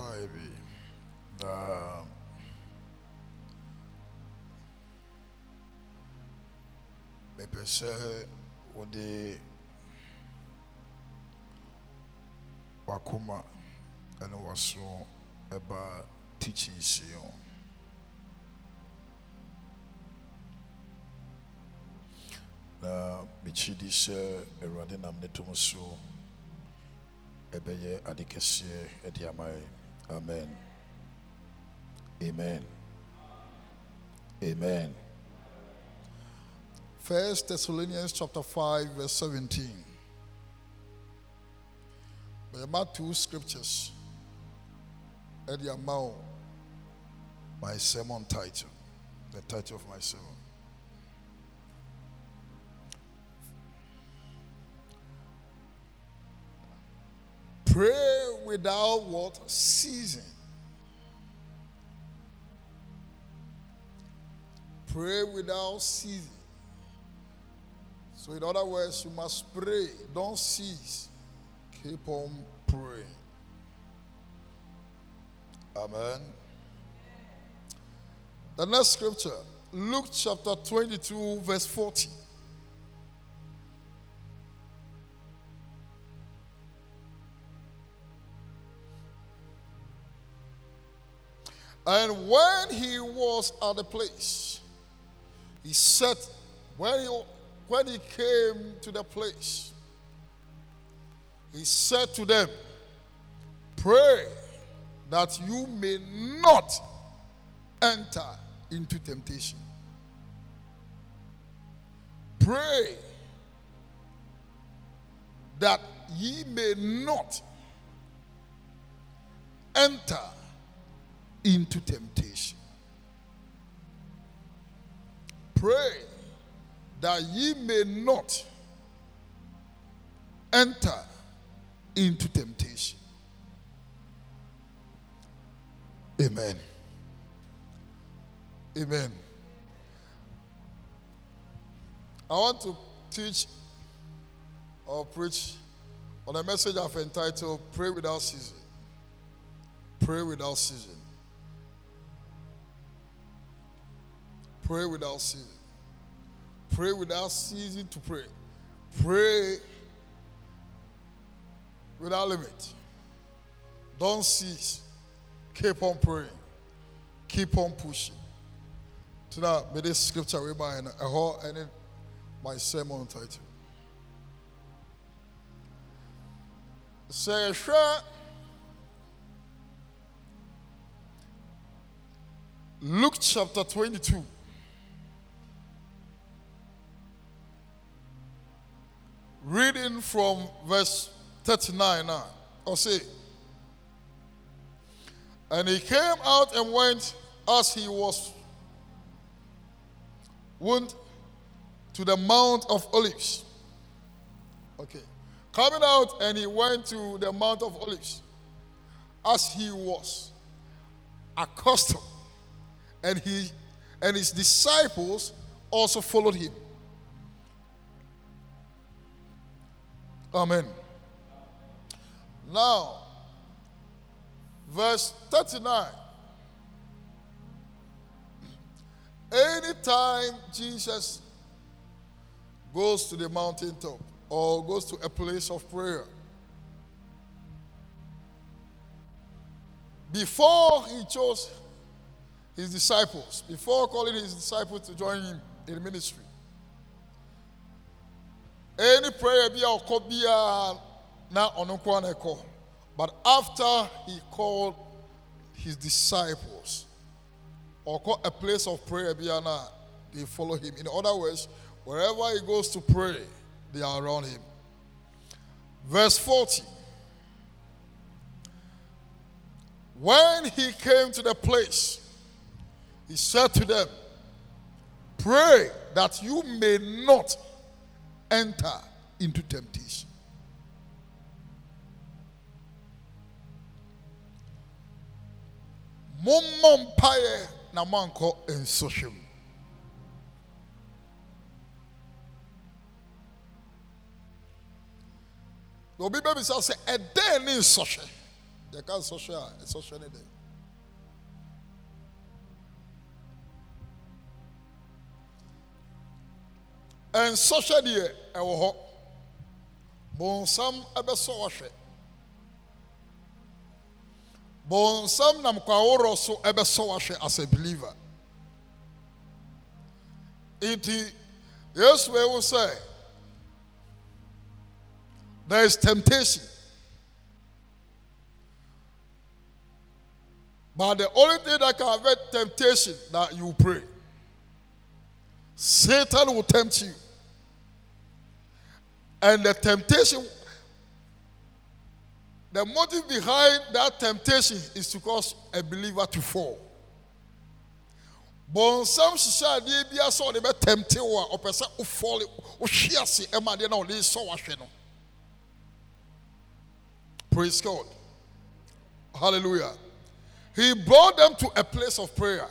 yɛbɛbɔ mpae bi na mepɛ sɛ wode wakoma ɛne waso ɛba teachings yi ho na mekyi di sɛ awurade nam ne tom so ɛbɛyɛ ade kɛseɛ de amen. Amen. Amen. First thessalonians chapter 5 verse 17 bɛyɛma two scriptures at ama wo my sermon title the title of my sermon. Pray without what? Ceasing. Pray without ceasing. So, in other words, you must pray. Don't cease. Keep on praying. Amen. The next scripture, Luke chapter 22, verse 40. And when he was at the place, he said, when he, when he came to the place, he said to them, Pray that you may not enter into temptation. Pray that ye may not enter into temptation. Pray that ye may not enter into temptation. Amen. Amen. I want to teach or preach on a message I've entitled Pray Without Season. Pray without season. Pray without ceasing. Pray without ceasing to pray. Pray without limit. Don't cease. Keep on praying. Keep on pushing. To that, may this scripture remind a whole and my sermon title. Say, sure. Luke chapter 22. Reading from verse 39 now. I'll say, And he came out and went as he was wont to the Mount of Olives. Okay. Coming out and he went to the Mount of Olives as he was accustomed. And he and his disciples also followed him. Amen. Now, verse 39. Anytime Jesus goes to the mountaintop or goes to a place of prayer, before he chose his disciples, before calling his disciples to join him in ministry. Any prayer be a na ono But after he called his disciples, or a place of prayer be they follow him. In other words, wherever he goes to pray, they are around him. Verse 40. When he came to the place, he said to them, Pray that you may not enter into temptation. Mommɔ mpaeɛ na moankɔ nsɔhwɛ mu. obi bɛbisa sɛ ɛdɛn ne nsɔhwɛ yɛka nsɔhwɛ a nsɔhwɛ ne dɛn nsɔhwɛ deɛ ɛwɔ hɔ bonsam ɛbɛsɔ wahwɛ bonsam nam kwaworɔ so ɛbɛsɔ as a believer. Nti yesu ewu sɛ there is temptation. But the only thing that can avert temptation that you pray Satan will tempt you. And the temptation, the motive behind that temptation is to cause a believer to fall. bɔnsam hyehyɛ adeɛ bi asɔ ɔde bɛ tɛmte wo a ɔpɛ sɛ wofɔle wohwe ase ɛma adeɛ na ɔde sɔ wahwɛ no praise god hallelujah he brought them to a place of prayer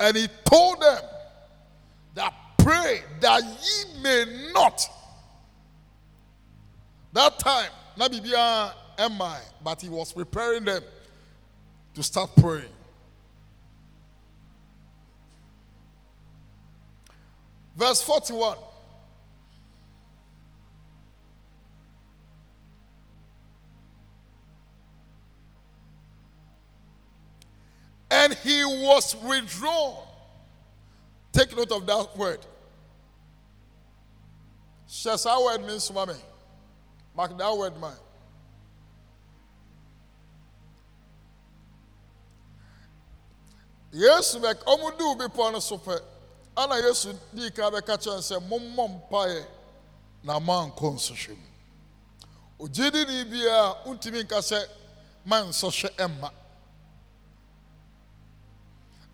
And he told them that pray that ye may not. That time, Nabibia am I, but he was preparing them to start praying. Verse 41. And he was withdrawn. Take note of that word. Shasa word means mommy. Mark that word, man. yesu bɛ ɔmo di obi pɔ no yesu di ka bɛka kyerɛ sɛ mommɔ na mankɔ nsɔhwɛ mu ogyidini biara ntumi nka sɛ ma nsɔhwɛ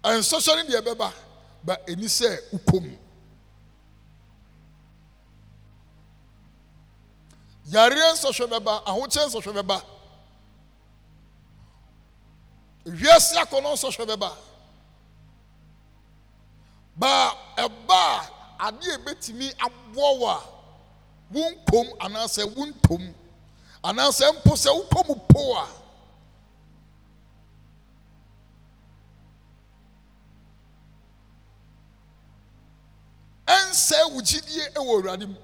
no deɛ ɛbɛba ba ɛni sɛ wokɔ yareɛ nsɔhwɛ bɛba ahokyɛ nsɔhwɛ bɛba wiase akɔnɔ nsɔhwɛ bɛba ba ɛba a adeɛ ebɛtumi aboɔ wɔ a wonkom anaasɛ wontom anaasɛ mpo sɛ wokɔ po a ɛnsɛe wo gyidie wɔ awurade mu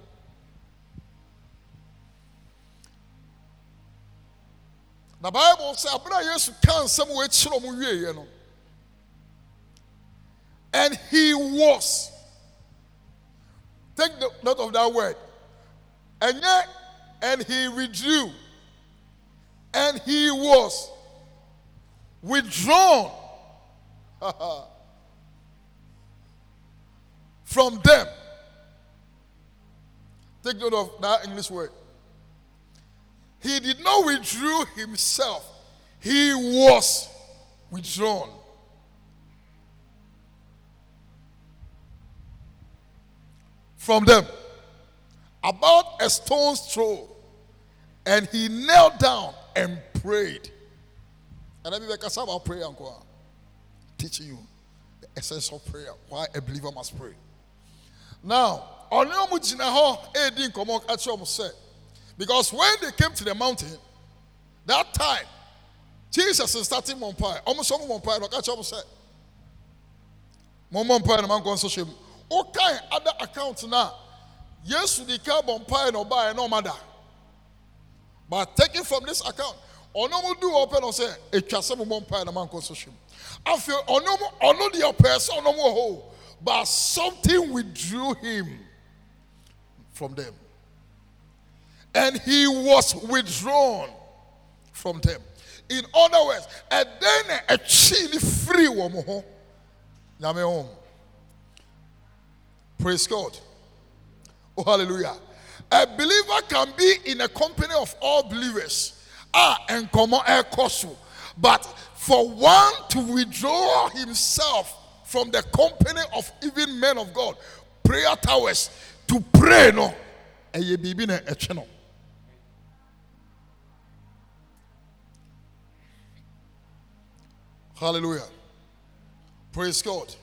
na bible sɛ abere a yesu ka nsɛm wɔ akyerɛ ɔmo wieɛ no. And he was. Take the note of that word. Ɛnyɛ and he withdrew. And he was withdrawn from them. Take note of that English word. He did not withdraw himself, he was withdrawn. From them, about a stone's throw, and he knelt down and prayed. And let me make a about prayer, teaching you the essence of prayer, why a believer must pray. Now ɔne ɔmo gyina hɔ edi nkɔmɔ akyerɛ sɛ because when they came to the mountain that time jesus is starting mɔ mpae ɔmo sɛ ɔmo mɔ mpae na ɔka kyerɛ ɔmo sɛ mo mɔ mpae na ma nkɔ nso hyɛ mu ɔkan ada account na yesu di ka mpae na ɔbaa na but taking from this account ɔno mo du ɔpɛ no sɛ atwa sɛ mobɔ mpaeɛ na mankɔ so hwem afei ɔno mo ɔno deɛ ɔpɛɛ sɛ mo but something withdrew him from them. And he was withdrawn from them. In other words and then a ne free ho. Praise god. Oh hallelujah. A believer can be in a company of all believers. Ah nkɔmɔ ɛkɔ so but for one to withdraw himself from the company of even men of god. Prayer towers to pray no. Ɛyɛ biribi na ɛtwe no. Hallelujah. Praise god.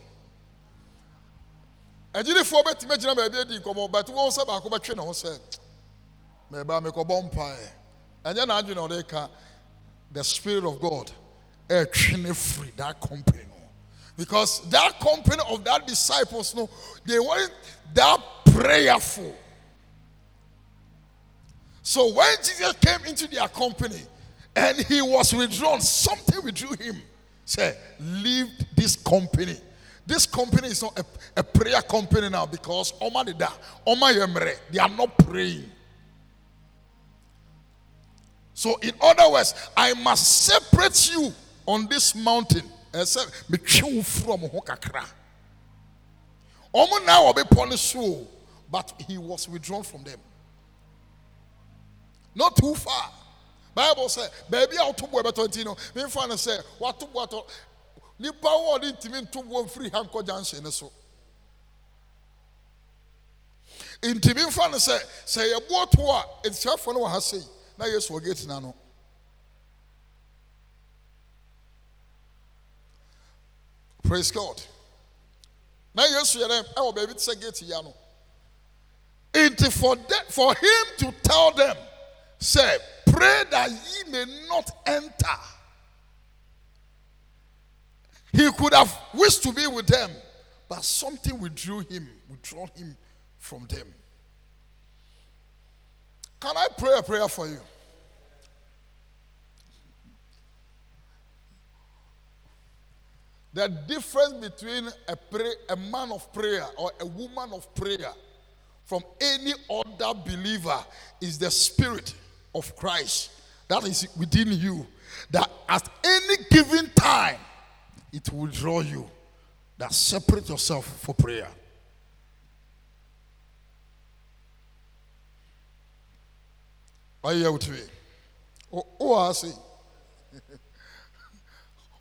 Agyinifoɔ bɛtumi agyina baabi adi nkɔmmɔ but wɔn sɛ baako bɛtwe ne ho sɛ mɛba mekɔbɔ mpaeɛ ɛnyɛ n'adwene ɔde ka the spirit of god ɛtwe ne firi that company because that company of that disciples no they weren't that prayerful so when jesus came into their company and he was withdrawn something withdrew him say leave this company this company is not a, a prayer company now because Oma Dida, Oma Yemre, they are not praying. So, in other words, I must separate you on this mountain. I said, me chew from Hokakra. Omo now be punished, but he was withdrawn from them. Not too far. Bible said, baby, I'll talk about 20. No, me find say, what to what nipa wɔ ɔde ntumi nto wɔ mfiri ha nkɔ junction ne so ntumi nfa no sɛ sɛ yɛboɔ to a nsɛfoɔ no wɔ ha sei na yesu wɔ gate na no praise god na yesu yɛrɛ ɛwɔ baabi te sɛ gate ya no nti for them, for him to tell them say pray that ye may not enter he could have wished to be with them, but something withdrew him, withdraw him from them. Can I pray a prayer for you? The difference between a, pray, a man of prayer or a woman of prayer from any other believer is the spirit of Christ that is within you. That at any given time, it will draw you that separate yourself for prayer. Are you here with me? Oh, oh I see.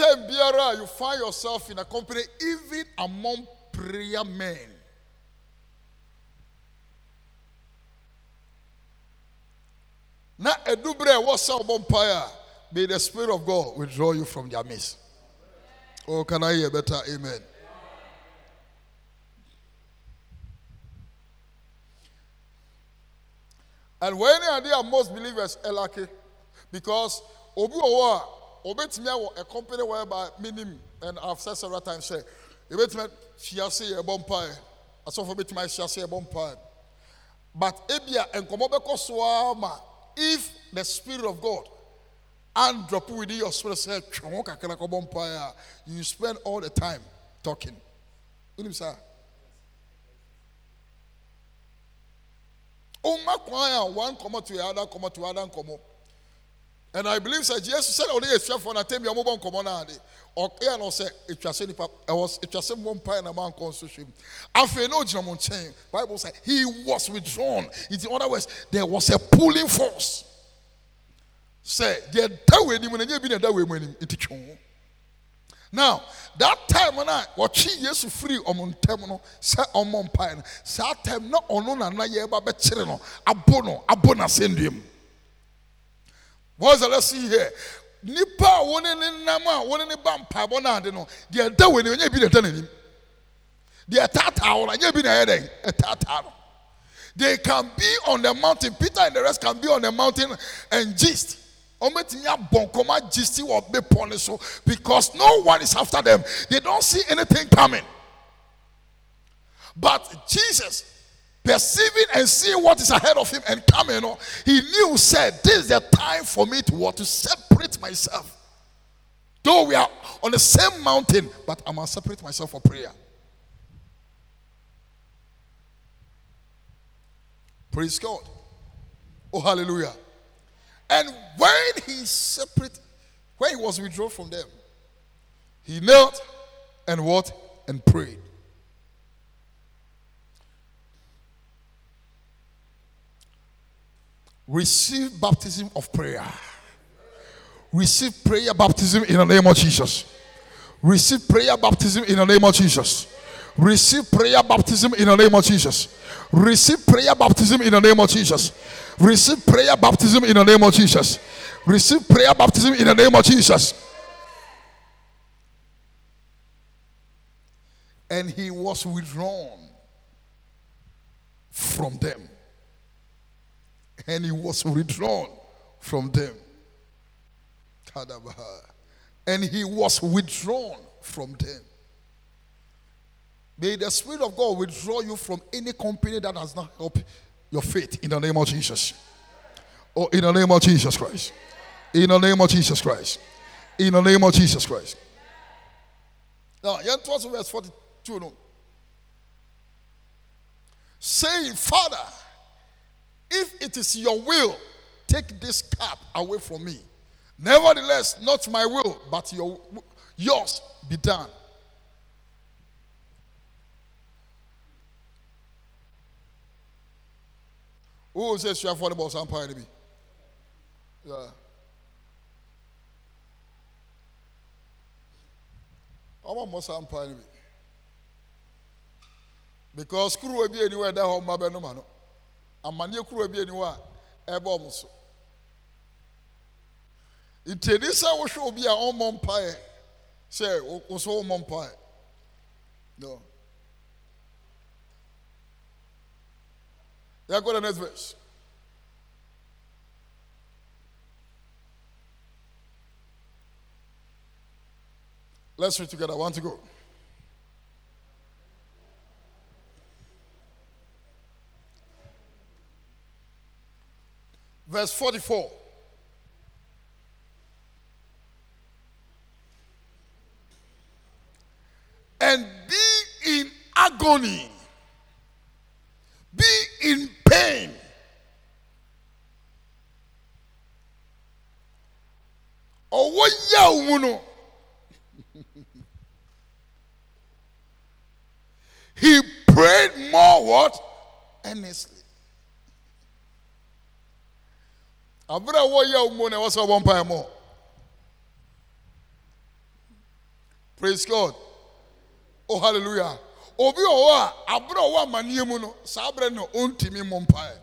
anytime biara you find yourself in a company even among prayer men. Ɛwɔ sɛ ɔbɔ mpaeɛ a may the spirit of god withdraw you from their midst. Oh can i hear better? Amen. And when are there most believers elake? Because obi owo a obetumi awɔ a company whereby minim and I've said several times say ebetumi fiase yɛ bɔ mpae asɔfo betumi ahyase yɛ bɔ mpae but ebia nkɔmɔ bɛkɔ so ara ma if the spirit of God and drop within your spirit say twɛn ho kakra kɔ bɔ mpae a you spend all the time talking. Wonim saa? Umma kwan a one comma to the other, comma to other comma. And I believe that Jesus said only a chef for a time, your mobile comma. Ah, or air no say it was any I was it was one pie and a man constitution. After no German chain, Bible said he was withdrawn. In other words, there was a pulling force. Say, the that way, when you been that way, when it now that time when I watch yesu free on ɔmo ntɛm no sɛ ɔmo mpae no saa time na ɔno nana yɛ ba bɛkyerɛ no abo no abo n'asɛnduam what is the lesson here? Nipa a wɔne ne nam a wɔne ne ba mpaebɔ no ade no deɛ ɛda wɔ anim ɛnyɛ bi na ɛda n'anim. Deɛ ɛtaataa wɔ no ɛnyɛ bi na ɛyɛ dɛn? Ɛtaataa they can be on the mountain. Peter and the rest can be on the mountain and gist. Ɔmɛtumi abɔ nkɔmɔ gist wɔ bepɔ ne because no one is after them. They don't see anything coming. But jesus perceiving and seeing what is ahead of him and coming, know, he knew, said, This is the time for me to what? To separate myself. Though we are on the same mountain, but I must separate myself for prayer. Praise God. Oh, hallelujah. And when he separate, when he was withdrawn from them, he knelt and what? And prayed. Receive baptism of prayer. Receive prayer baptism in the name of Jesus. Receive prayer baptism in the name of Jesus. Receive prayer baptism in the name of Jesus. Receive prayer baptism in the name of Jesus. Receive prayer baptism in the name of Jesus. Receive prayer baptism in the name of Jesus. And he was withdrawn from them and he was withdrawn from them. And he was withdrawn from them. May the Spirit of God withdraw you from any company that does not help your faith in the name of Jesus. Or in the name of Jesus Christ. In the name of Jesus Christ. In the name of Jesus Christ. Now, verse 42. No. Saying, Father, if it is your will, take this cup away from me. Nevertheless, not my will, but your, yours be done. Who says you thought about some me? Yeah. I'm almost some me. Because screw will be anywhere that home, my no amanneɛ kuro bi ani hɔ a ɛbɔ ɔmo so ntɛni sɛ wohwɛ obi a ɔmmɔ mpaeɛ sɛ wo so wommɔ mpaeɛ no. Next verse. Let's read together. One to go verse 44. And be in agony, be in pain. Ọwọ́ yà no. He prayed more what? Earnestly. Abere a wɔyɛ wo na ɛwɔ sɛ ɔbɔ mpaeɛ mɔ praise god. Oh hallelujah. Obi wɔ hɔ a abere a ɔwɔ amanneɛ mu no saa abere no ɔntumi mmɔ mpaeɛ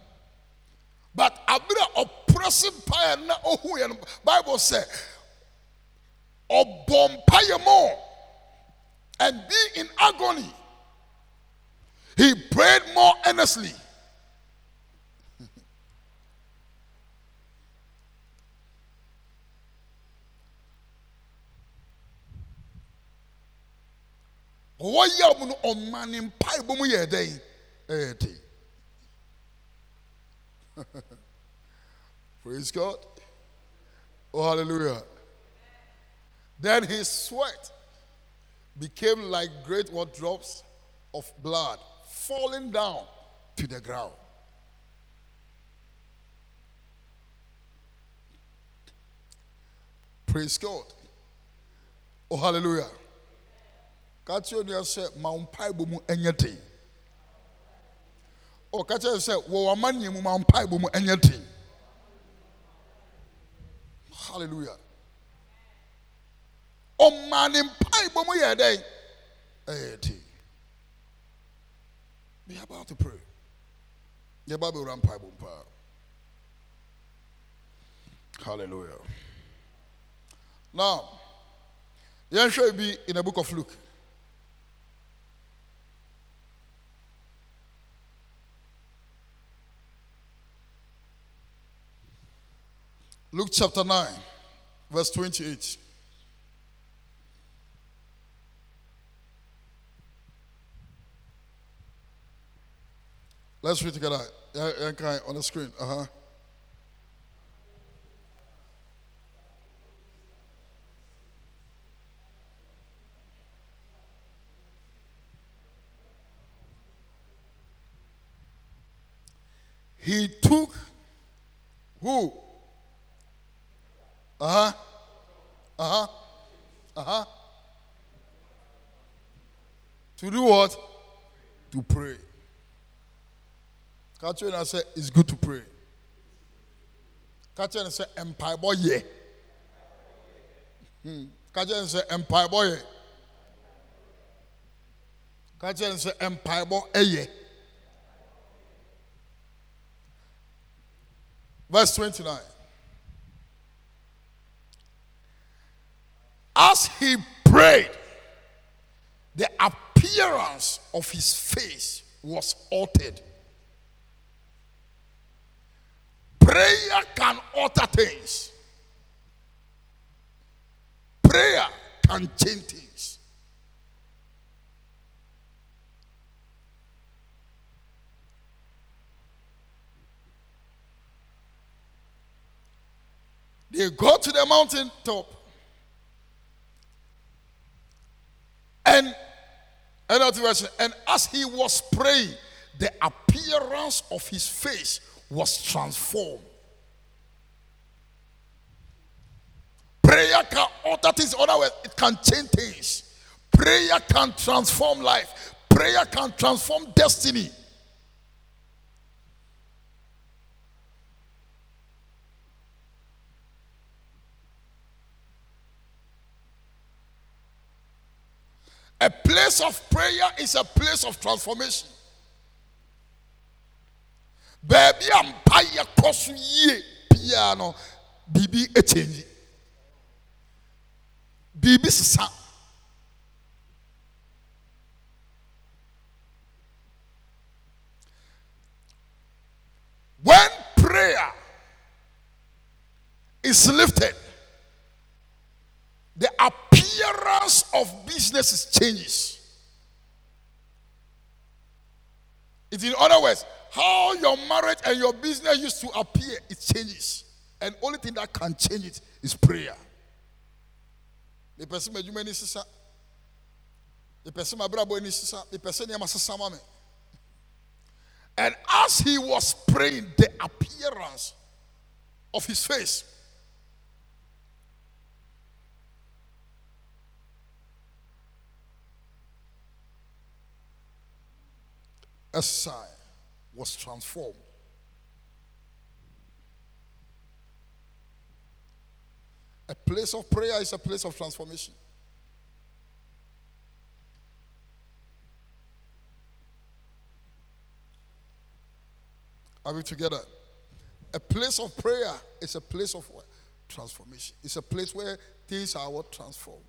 but abere a ɔprɛse mpaeɛ na ɔhu yɛ no bible sɛ ɔbɔ mpaeɛ mɔ and be in agony. He prayed more earnestly wɔyɛ mu no ɔma ne mpaebɔ mu yɛ dɛn? Eh, Ɛyɛ den praise god. Oh hallelujah. Then his sweat became like great what drops of blood falling down to the ground. Praise god. Oh hallelujah ka kyerɛ nua sɛ ma wo mpaebɔ mu nyɛ den ɔka kyerɛ sɛ wɔ w'amanneɛ mu ma wo mpaebɔ mu nyɛ den hallelujah. Ɔmaa ne mpaebɔ mu yɛ dɛn? Ɛyɛ den are about to pray. Yɛba bɛwura mpaebɔ paa. Hallelujah. Now, will be in the book of Luke. Luke chapter 9, verse 28. Let's read together. Yeah, on the screen. Uh huh. He took who? Uh huh. Uh huh. Uh huh. To do what? To pray. Catherine said, It's good to pray. Catherine said, Empire boy, yeah. Hmm. Catherine said, Empire boy, yeah. Catherine said, Empire boy, yeah. Verse 29. As he prayed, the appearance of his face was altered. Prayer can alter things. Prayer can change things. They go to the mountain top. And another version, and as he was praying, the appearance of his face was transformed. Prayer can alter things, in other words, it can change things. Prayer can transform life. Prayer can transform destiny. A place of prayer is a place of transformation. Baby, a mpa yɛ kɔ so yie biara no biribi ekyɛnji biribi sisa when prayer is lifted the appearance of businesses changes. It's in other words, how your marriage and your business used to appear, it changes. And only thing that can change it is prayer. The person made you many sister. The person my brother sister. The person my. And as he was praying, the appearance of his face a sign was transformed. A place of prayer is a place of transformation. Are we together? A place of prayer is a place of? Transformation. It's a place where things are what transformed.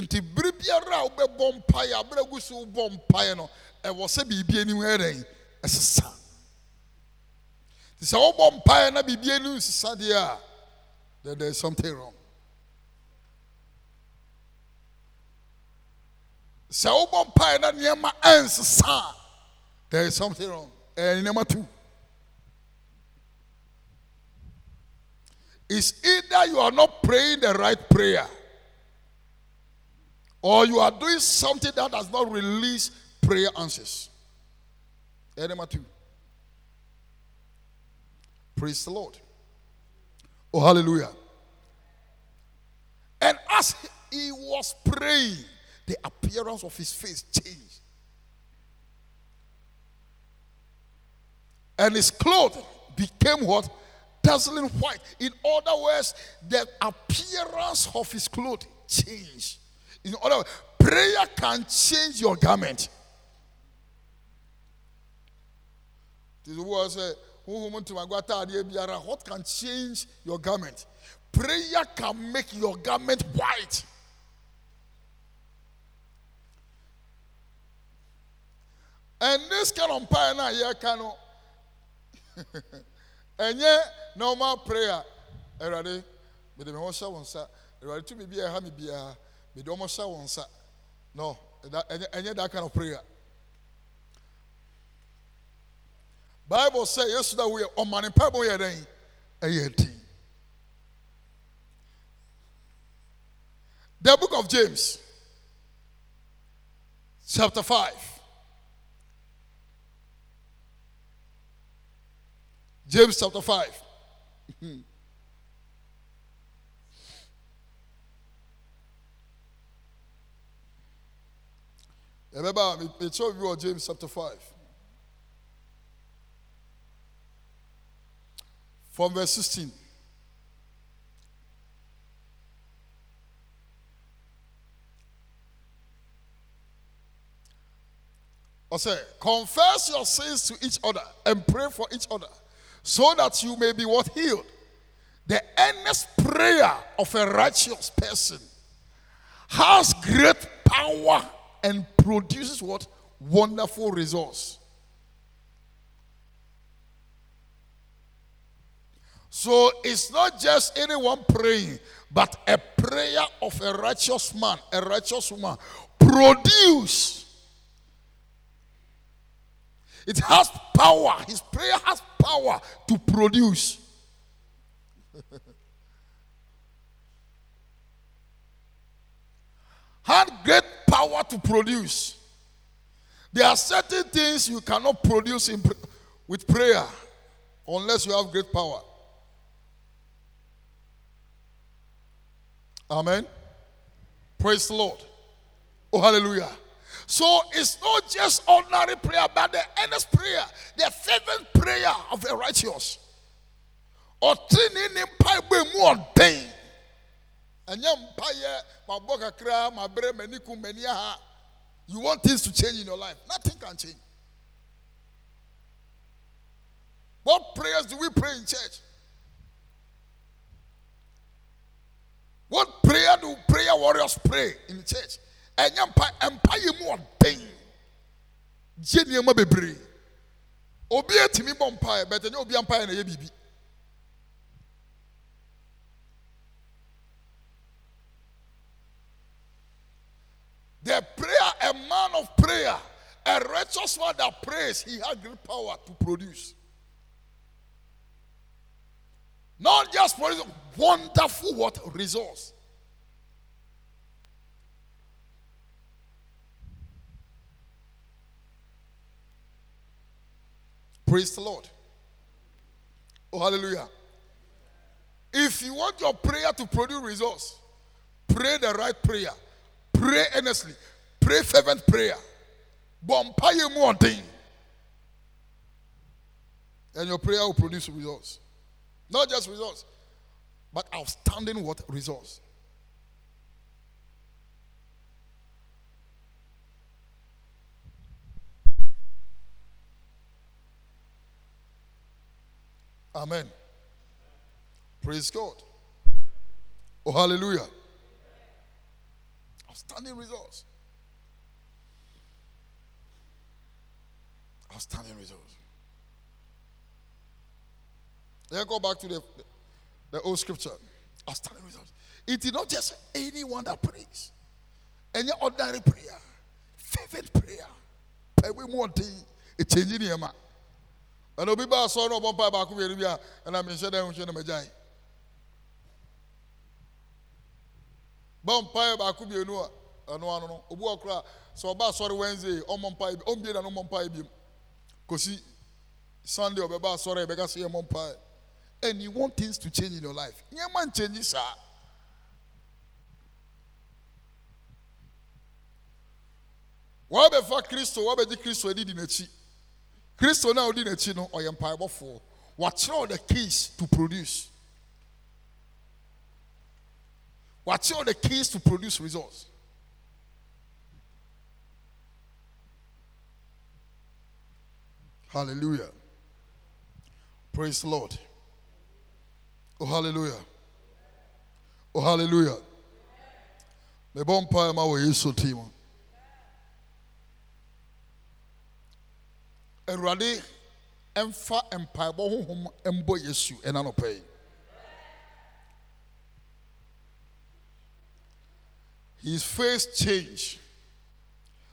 Nti bere biara a wobɛbɔ mpaeɛ abere gu so wobɔ mpaeɛ no ɛwɔ sɛ biribi anim ɛrɛn ɛsesa. Sɛ wobɔ mpaeɛ na biribi anim sesa deɛ a then there is something wrong. Sɛ wobɔ mpaeɛ na nneɛma ɛnsesa a there is something wrong. Ɛyɛ nneɛma tu it's either you are not praying the right prayer or you are doing something that does not release prayer answers. Number two. Praise the Lord. Oh, hallelujah. And as he was praying, the appearance of his face changed. And his clothes became what? Dazzling white. In other words, the appearance of his clothes changed. In other words, prayer can change your garment. What can change your garment? Prayer can make your garment white. And this kind of prayer now, yeah, can and yeah, normal prayer. Everybody, but the most one sa. Everybody to be a hammy be a, but almost one sa. No, yeah, that kind of prayer. bible sɛ yesu da woyɛ ɔmane mpaebɔ yɛ dɛn? Ɛyɛ the book of james chapter 5 james chapter 5 hmm. A mekyerɛ bi wɔ james chapter 5 from verse 16. I say, confess your sins to each other and pray for each other so that you may be what healed. The earnest prayer of a righteous person has great power and produces what? Wonderful results. So it's not just anyone praying, but a prayer of a righteous man, a righteous woman produce. It has power. His prayer has power to produce. had great power to produce. There are certain things you cannot produce in, with prayer unless you have great power. Amen. Praise the Lord. Oh, hallelujah. So it's not just ordinary prayer, but the earnest prayer, the fervent prayer of the righteous. Or training in pipe more. And young pie, my boka cry, my brain, maniku, mania. You want things to change in your life. Nothing can change. What prayers do we pray in church? What prayer do prayer warriors pray in church? Ɛnyɛ mpa mpa yɛ mu ɔden gye nneɛma bebree obi etimi bɔ mpaeɛ bɛtɛ nyɛ obi mpaeɛ na ɛyɛ biribi. The prayer, a man of prayer, a righteous one that prays, he had great power to produce. Not just for wonderful what resource. Praise the Lord. Oh, hallelujah. If you want your prayer to produce results, pray the right prayer. Pray earnestly. Pray fervent prayer. Bompaye more thing. And your prayer will produce results. Not just results, but outstanding what results. Amen. Praise God. Oh, hallelujah. Outstanding results. Outstanding results. Let's go back to the, the old scripture. Outstanding results. It is not just anyone that prays. Any ordinary prayer, fervent prayer. Every morning, a changing your mind. And obi ba so no bompa ba ko yeri bia na me hye dan hwe na magyan. Bompa ba ko bienu a ano ano no obu okra so ba sorry Wednesday o mompa o mbie na no mompa bi kosi Sunday obeba sorry be ka se mompa and you want things to change in your life. Nyaman change sir. wɔbɛfa kristo wɔbɛgye kristo adi di n'akyi kristo na odi n'akyi no ɔyɛ mpaebɔfoɔ wakyerɛw the keys to produce wakyerɛw the keys to produce results hallelujah Praise the Lord. Oh, hallelujah. Oh, hallelujah. mebɔ mpaeɛ ma wɔ yesu ti mu awurade ɛmfa mpaebɔ honhom mbɔ yesu ɛna nɔpɛ his face change.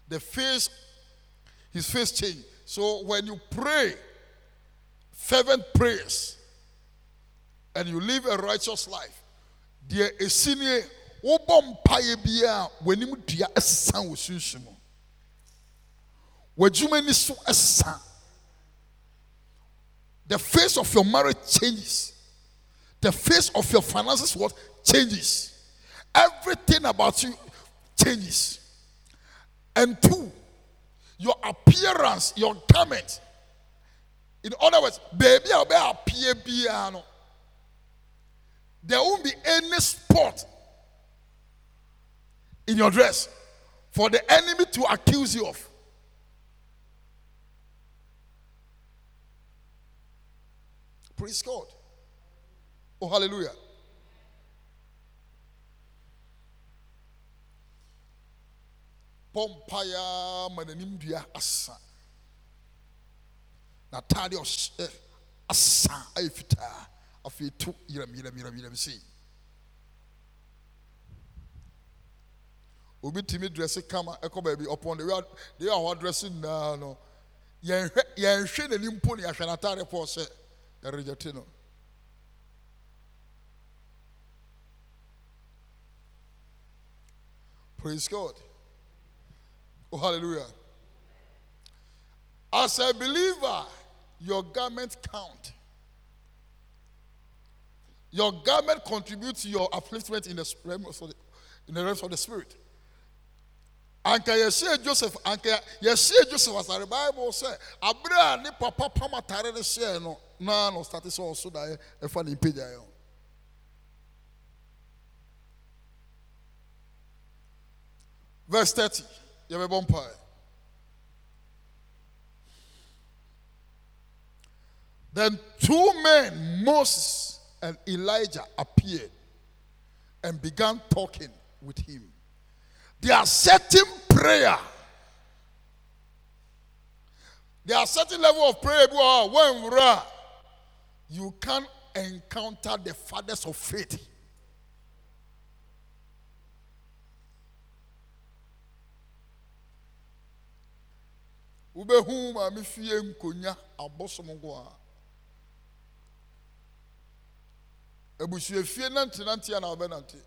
The face his face change. So when you pray fervent prayers and you live a righteous life deɛ esi nie wobɔ mpaeɛ bi a w'anim dua ɛsesa wɔ sunsun mu. W'adwuma ni so ɛsesa the face of your marriage changes. The face of your finances what? Changes everything about you changes and two your appearance your garment in other words baby a ɔbɛ appear biara no there won't be any spot in your dress for the enemy to accuse you of. Praise God. Oh, hallelujah. Pompaya mananim dua asa. N'ataade ɔhyɛ asa ayɛ fitaa afei tu yiram yiram yiram yiram sei. obi tumi dresse kama ɛkɔ baabi ɔpɔn de wia de wia ɔhɔ dresse nyinaa no yɛnhwɛ yɛnhwɛ n'anim mpo ne yɛahwɛ n'ataare pɔɔ sɛ yɛregyɛte no praise god oh hallelujah. As a believer your garment count. Your garment contributes to your upliftment in the realm of the, in the realms of the spirit. Anka yɛhyɛ joseph anka yɛhyɛ joseph asare bible sɛ abere a ne papa pam atare no hyɛɛ no na na ɔstate sɛ ɔso daeɛ ɛfa ne mpagyaeɛ verse 30 yɛbɛbɔ mpae then two men moses and elijah appeared and began talking with him there are certain prayer. There are certain level of prayer ah, when you can encounter the fathers of faith. Wobɛhu maame fie nkonya abɔsom nko a abusuafie nantenante a na wobɛnante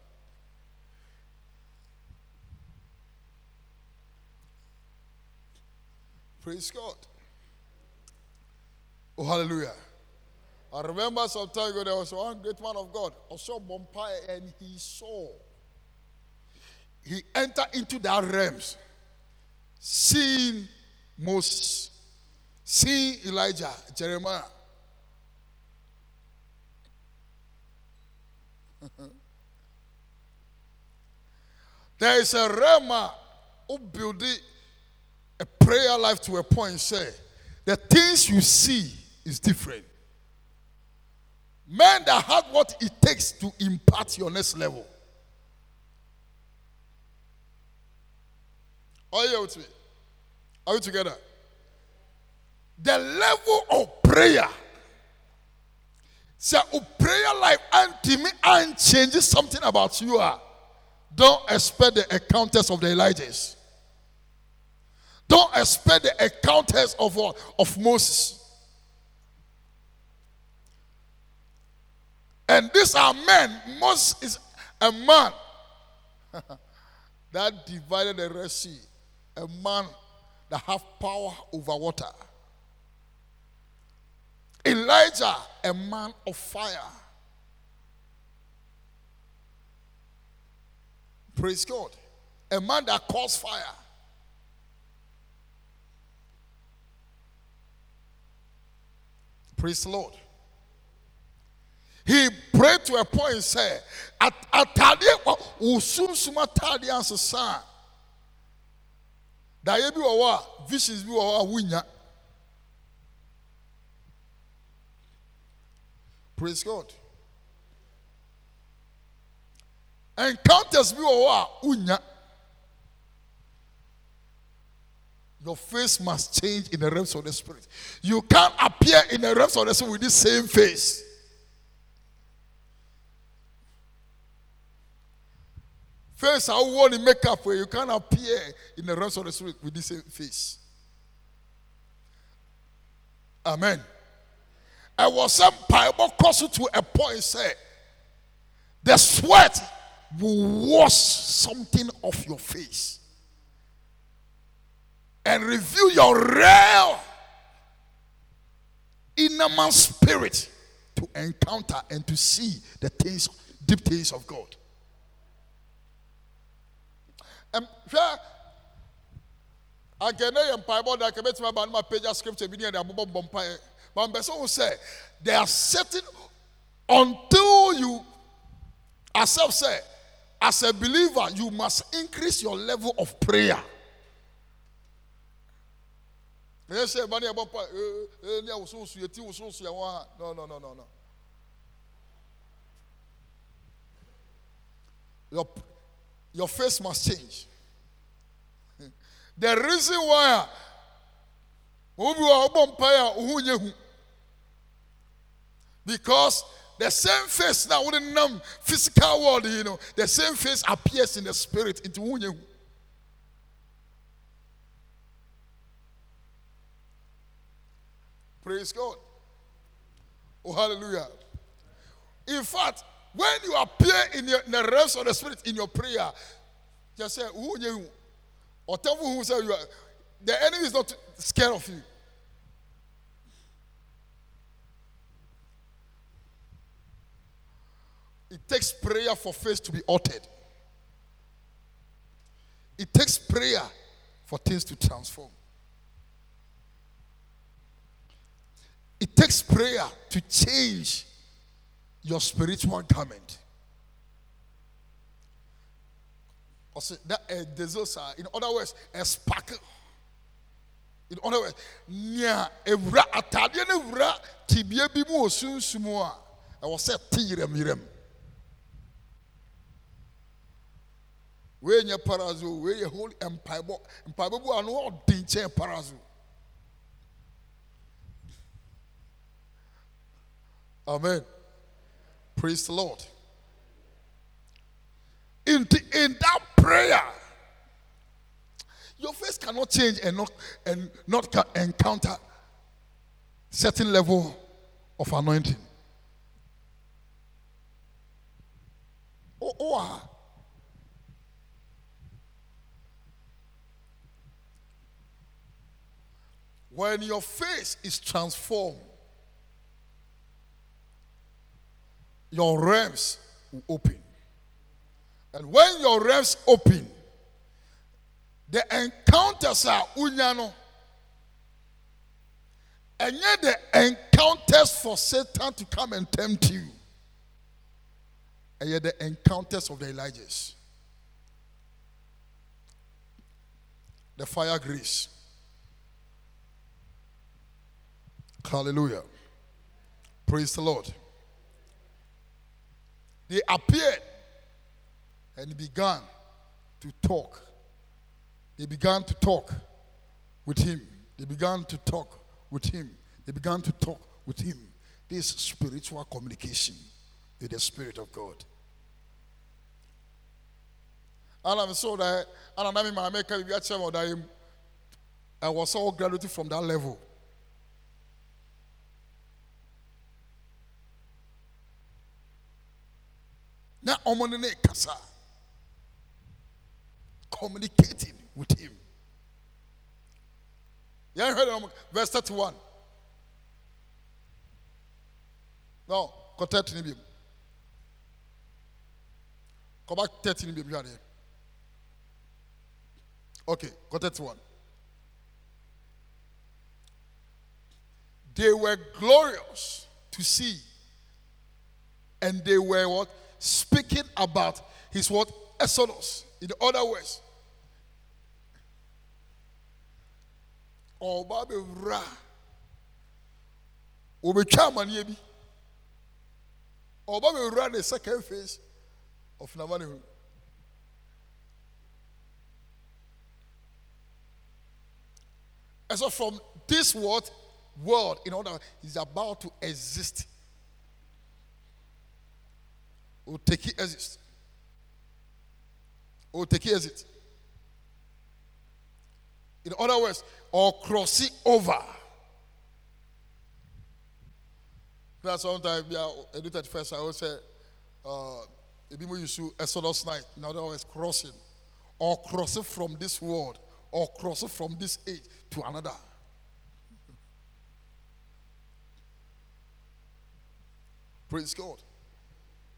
Praise God. Oh, hallelujah. I remember some time ago there was one great man of God, also Bompire, and he saw. He entered into that realms, seeing Moses, seeing Elijah, Jeremiah. there is a realm who build a prayer life to a point say the things you see is different. Men that have what it takes to impart your next level. Are you with me are we together? The level of prayer. Say a prayer life and me and changes something about you are don't expect the encounters of the elijahs. Don't expect the encounters of, of Moses. And these are men. Moses is a man that divided the Red Sea, a man that have power over water. Elijah, a man of fire. Praise God. A man that caused fire. Praise the Lord. He prayed to a point and said, Atade usunsum atade ansesa. Da ye bi wɔ hɔ a visions bi wɔ hɔ a wonya. Praise God. Encounters bi wɔ hɔ a wonya. Your face must change in the realms of the spirit. You can't appear in the realms of the spirit with the same face. Face I want to make up where you can't appear in the realms of the street with the same face. Amen. I was some Bible closer to a point say the sweat will wash something off your face and reveal your real inner man spirit to encounter and to see the things, deep things of God. Hwɛ. Anka ɛnɛ yɛ mpaebɔ da anka bɛtumi aba no ma pagya scripture bi ne yɛde abobɔ bɔ mpaeɛ but mpɛ sɛ wo sɛ there are certain until you accept say as a believer you must increase your level of prayer. Ɛyɛ sɛ ɛba ne yɛbɔ mpa ee ee eh, eh, eh, ne awosowoso yɛti wosowoso yɛn ho a. No no no no no. Your your face must change the reason why because the same face now wouldn't nam physical world you know the same face appears in the spirit into ohun. Praise God. Oh, hallelujah. In fact, when you appear in, your, in the realms of the spirit in your prayer, just say, who you or tell who say you are the enemy is not scared of you. It takes prayer for faith to be altered. It takes prayer for things to transform. It takes prayer to change your spiritual garment. Also, that uh, in other words, a sparkle. In other words, nya ewura atadeɛ no wura tibia bi mu wɔ sunsum a ɛwɔ sɛ te yerɛmyerɛm wei nyɛ parazo wei yɛ holy mpaebɔ mpaebɔ bu a no ɔden kyɛn parazo Amen. Praise the Lord. In, the, in that prayer, your face cannot change and not and not encounter certain level of anointing. Oh, oh, ah. When your face is transformed, your realms will open. And when your realms open, the encounters are unyano. And yet the encounters for Satan to come and tempt you. And yet the encounters of the Elijahs. The fire grace. Hallelujah. Praise the Lord. They appeared and began to talk. They began to talk with him. They began to talk with him. They began to talk with him. This spiritual communication with the Spirit of God. So that I was all graduated from that level. Na ɔmo ne ne kasa. Communicating with him. Yɛn hwɛ dɛ verse thirty one no kɔ thirty ni bi mu kɔba thirty ni bi mu hwɛ adeɛ okay kɔ thirty one they were glorious to see. And they were what speaking about his what? Exodus. In other words, ɔba bɛwura obɛtwa amaneɛ bi bɛwura the second phase of namane And so from this world, world, in order, is about to exist. Or take it exist. Or take it exist. In other words, or cross it over. That's sometimes yeah, edited first I always say uh we use Exodus night, in other words, crossing. Or crossing from this world, or crossing from this age to another. Praise God.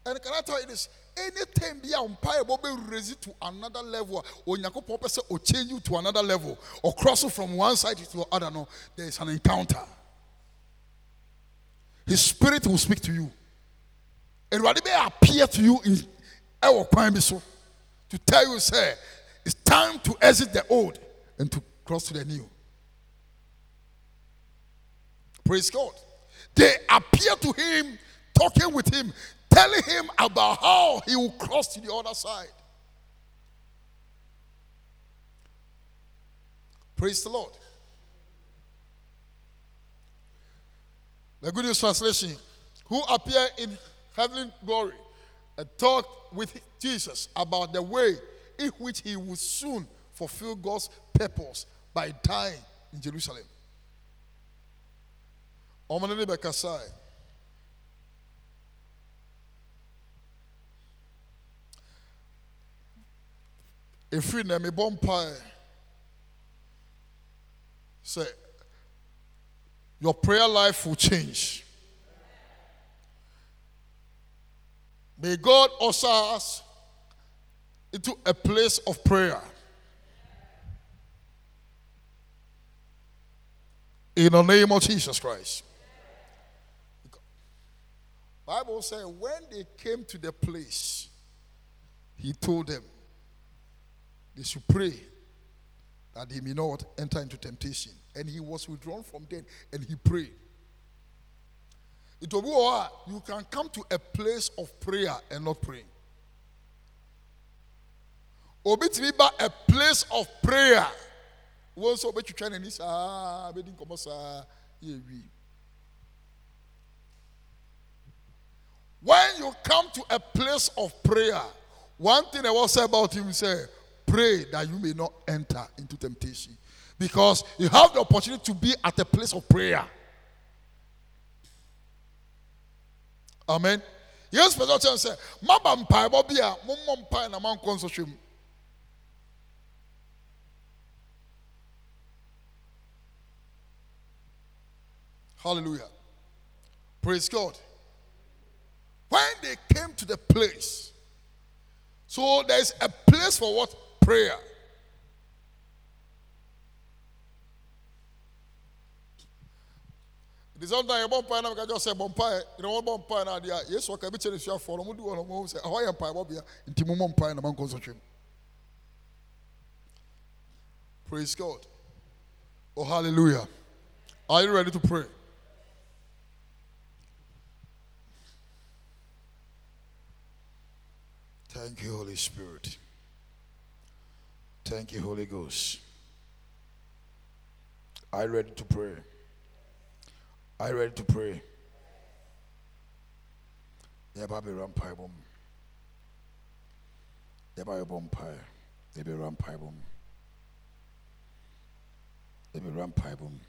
And can I tell you this? Anytime be umpire be raised to another level, or Nyako person or change you to another level, or cross you from one side to the other, no, there is an encounter. His spirit will speak to you. And what may appear to you in our crime so to tell you, say, it's time to exit the old and to cross to the new. Praise God. They appear to him, talking with him, telling him about how he will cross to the other side. Praise the Lord. The Good News Translation, who appear in heavenly glory and talked with Jesus about the way in which he would soon fulfill God's purpose by dying in Jerusalem. Ɛfiri na mebɔ mpae sɛ your prayer life will change. May god usher us into a place of prayer. In the name of jesus christ. Bible says when they came to the place, he told them they should pray that they may not enter into temptation. And he was withdrawn from them and he prayed. It will be you can come to a place of prayer and not praying. Obi to be a place of prayer. Once obi to try and ah, be din komo sa When you come to a place of prayer, one thing I will say about him say, pray that you may not enter into temptation. Because you have the opportunity to be at a place of prayer. Amen. Yes, Pastor Chan say, Maba na man. Hallelujah. Praise God. When they came to the place, so there's a place for what? Prayer. It is sometimes a bumpire now, I just say bumpire, eh? you know what bumpire now, yes, what can be changed for them, do one say, how I am pie, Bobby, in Timon Pine, among consumption. Praise God. Oh, hallelujah. Are you ready to pray? Thank you, Holy Spirit. Thank you, Holy Ghost. You ready to pray? You ready to pray? Yaba be rampai bom. Yaba be bompire. Yaba be rampai bom. Yaba be rampai bom.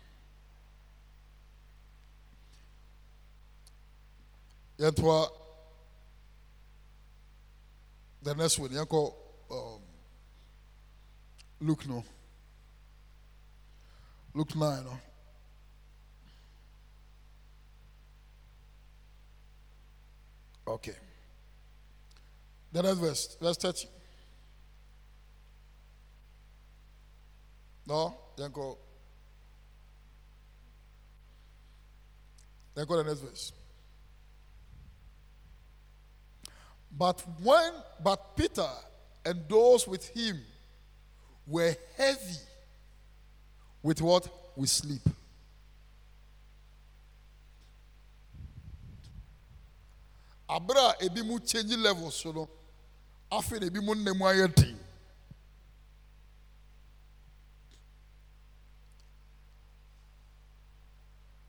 Yantwa the next one, call um, Luke no. Luke 9 no. Okay. The next verse, verse 30. No, you go. Then go the next verse. But when, but Peter and those with him were heavy with what? With sleep. abere a ebi mu change level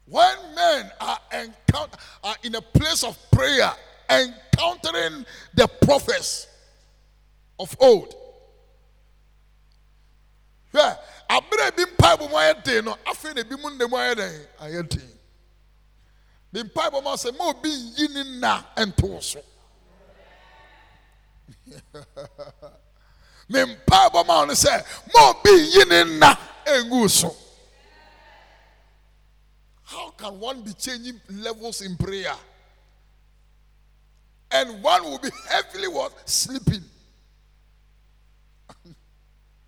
when men are encounter are in a place of prayer encountering the prophets of old hwɛ abere a ebi mpaebɔ mu ayɛ den no afei na ebi mu nna mu ayɛ den ayɛ den. Ne mpaebɔ mu asɛ ma obi yi ne nna nto so. Me mpaebɔ mu a ɔno sɛ ma obi yi ne nna ngu so. How can one be changing levels in prayer? And one will be heavily what? Sleeping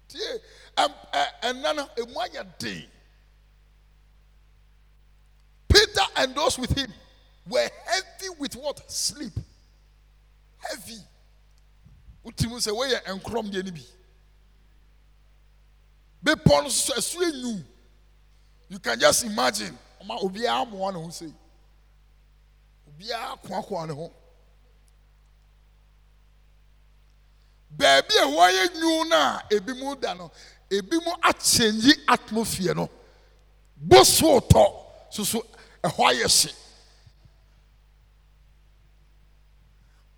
ɛnna no emu ayɛ den peter and those with him were heavy with what? Sleep. Heavy. Wotim sɛ wɔyɛ nkorom deɛ no bi bepɔ no so ɛso enyu. You can just imagine. Ɔma obiara amoa ne ho sei obiara koakoa ne ho. Baabi a wɔayɛ nwu no ebi mu da no ebi mu akyɛnyi atmosphere no. Boso tɔ soso ɛhɔ ayɛ hye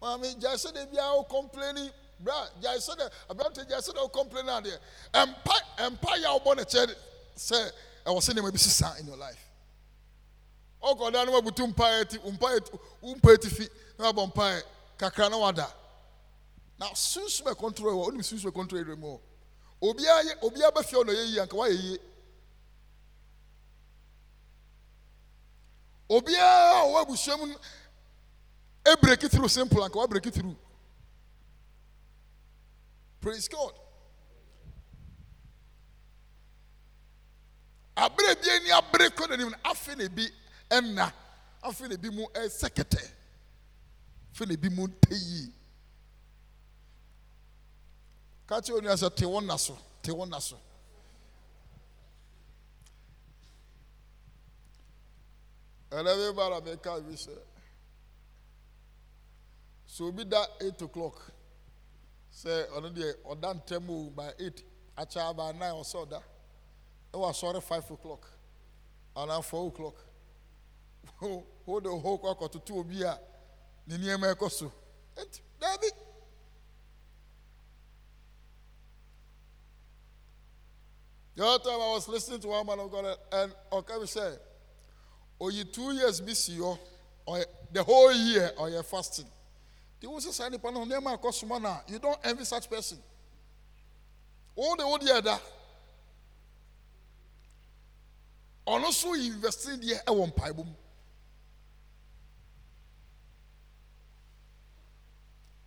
maame gyae sɛ de biara wo complaining. Bra gyae sɛ de aberante gyae sɛ de. Wo complaining adeɛ ɛmpa ɛmpa yɛ a wobɔ ne kyɛ sɛ ɛwɔ sɛ nneɛma bi sisa in your life. Ɔkɔda no wabutu mpaeɛ ti mpaeɛ ti mpaeɛ ti fi na wabɔ mpaeɛ kakra na wada. Na sunsun bɛ control wɔ onim sunsun bɛ control ɛdɛ mu wɔ obiara yɛ obiara bɛ fia ɔna yɛ yie anka wayɛ yie obiara a ɔwɔ abusua mu ebreki through simple anka wabreki through. Praise god. Abere bi ani abere kɔ n'anim no afei na ebi ɛnna afei na ebi mu ɛsɛ kɛtɛ afei na ebi mu yie kakyɛ onua sɛ te wɔn na so te wɔn na so ɛnɛ bi ba na mi ka bi sɛ so obi da eight o'clock sɛ ɔno deɛ ɔda ntɛm o by eight akyɛ by nine ɔsɛ ɔda ɛwɔ asɔre five o'clock anaa four o'clock wo de ho kɔ akɔtoto obi a ne nneɛma ɛkɔ so eti daabi. The other time I was listening to one man of God and Okabi said, Oh, you two years busy, or oh, oh, the whole year, oh, or you're fasting. You don't envy such person. All the old year that. ɔno so investing deɛ ɛwɔ mpaebɔ mu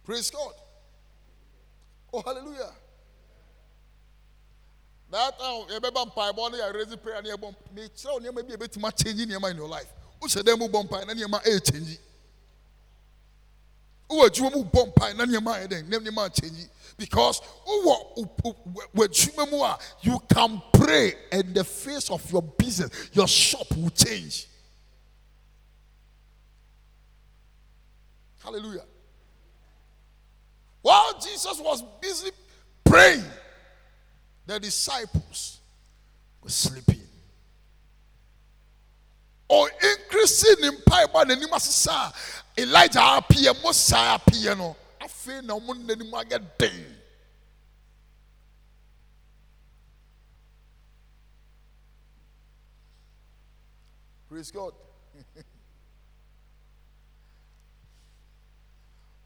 praise god oh hallelujah that time yɛbɛba mpaebɔ no yɛ raise prayer ne yɛbɔ mekyerɛ wo nneɛma bi a ɛbɛtumi akyɛngyi nneɛma in your life. Wohyɛ dɛn mu bɔ mpae na nneɛma ɛɛkyɛngyi wowɔ adwuma mu bɔ mpae na nneɛma ayɛ dɛn nneɛma akyɛngyi because wowɔ w'adwuma mu a you can pray and the face of your business your shop will change. Hallelujah. While jesus was busy praying the disciples were sleeping. Or increasing in mpaebɔ n'anim asesa a elijah appear mo saa appear no. Afei na wɔn n'anim ayɛ den praise god.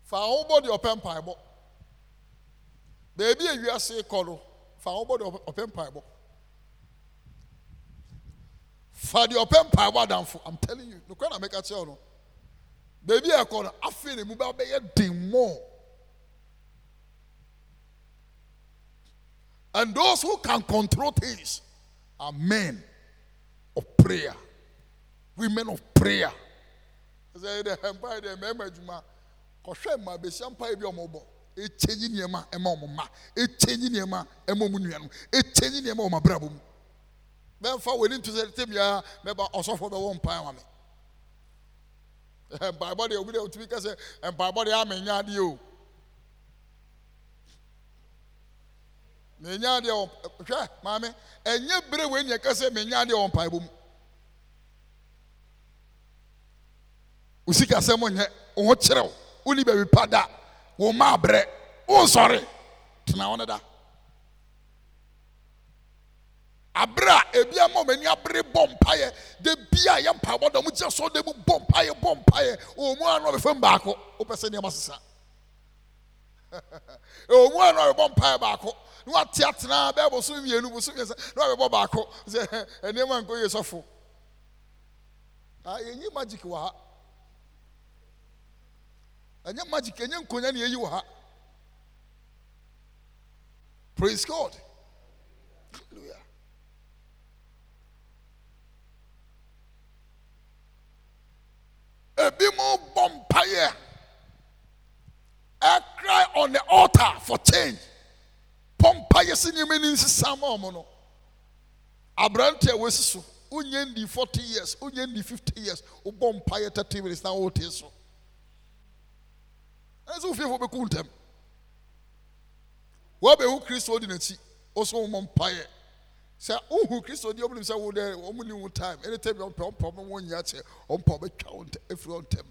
Fa ahobɔ deɛ ɔpɛ mpaebɔ beebi a wiase kɔ no fa ahobɔ deɛ ɔpɛ mpaebɔ. Fa deɛ ɔpɛ mpaebɔ adamfo i'm telling you. Nukura na mɛka kyerɛw no. Beebi a ɛkɔ no afei na emu bɛ bɛyɛ den more. And those who can control things are men of prayer. Women of prayer. Ɛsɛ yɛ dɛ mpae deɛ mɛɛma adwuma. Kɔhwɛ mmaa besia mpae bi a wɔn bɔ ekyɛnyi nneɛma ɛma wɔn mma ekyɛnyi nneɛma ɛma wɔn nuanom ekyɛnyi nneɛma wɔn abrabɔ mu bɛnfa wɔn ani nto sɛ tɛm ya mɛba ɔsɔfo bɛwɔ mpae wa mi mpaebɔ deɛ obi deɛ otumi ka sɛ mpaebɔ deɛ amenya adeɛ o. Menya adeɛ wɔ hwɛ maame ɛnyɛ bere wei nea ɛka sɛ menya adeɛ wɔ mpaebɔ mu. Osika sɛm nyɛ ho kyerɛw woni baabi pa da wo ma abrɛ. Wonsɔre. Tena wo ne da. Abere a ebi ama ɔmo ani abere bɔ mpaeɛ de bi a yɛ mpaebɔ da ɔmo gyina so de mu bɔ mpaeɛ bɔ mpaeɛ. Ɔmo ano ɔbɛ fam baako wopɛ sɛ nneɛma sesa. Ɔmo ano ɔbɛ bɔ mpaeɛ baako na wate atena bɛɛ bɔ so mmienu bɔ so mmiɛnsa na ɔbɛ bɔ baako. Sɛ nneɛma nkɔ yie sɔfo. A yɛnyi magic wɔ ha ɛnyɛ magic ɛnyɛ na yɛyi wɔ ha. Praise god. Hallelujah. ebi mo bɔ mpaeɛ. Ɛcry on the altar for change. Bɔ mpaeɛ si nneɛma ni nsesa ma ɔmo no. Aberante a wɔsi so ndi forty years wonye ndi fifty years wobɔ mpaeɛ thirty minutes na wote so ɛnso wofiefo bɛku ntɛm. Wɔbɛhu kristo di n'akyi. Ɔso wɔmmɔ mpaeɛ. Sɛ wohu kristo di ɔmunim sɛ wo dɛ ɔmu ni wo time. Anytime ɔmpɛ ɔmpɛ ɔmo wɔn nyia kyɛ ɔmpɛ ɔbɛtwa wo ntɛ efiri wɔn ntɛm.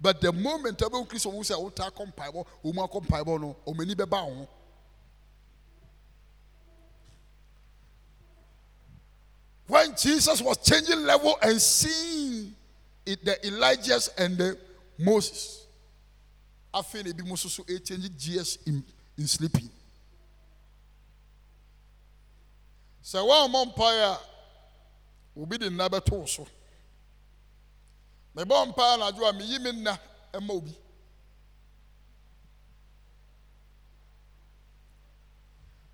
But the moment ɛbɛhu kristo wo sɛ wota akɔ mpaebɔ wɔn akɔ mpaebɔ no ɔmo ani bɛba ho. When jesus was changing level and seeing the elijahs and the moses afei na ebi mo nso so change gears in in sleeping. Sɛ wɔammɔ mpaeɛ a obi de nna bɛto so. Mebɔ mpaeɛ anadwo a meyi me nna ma obi.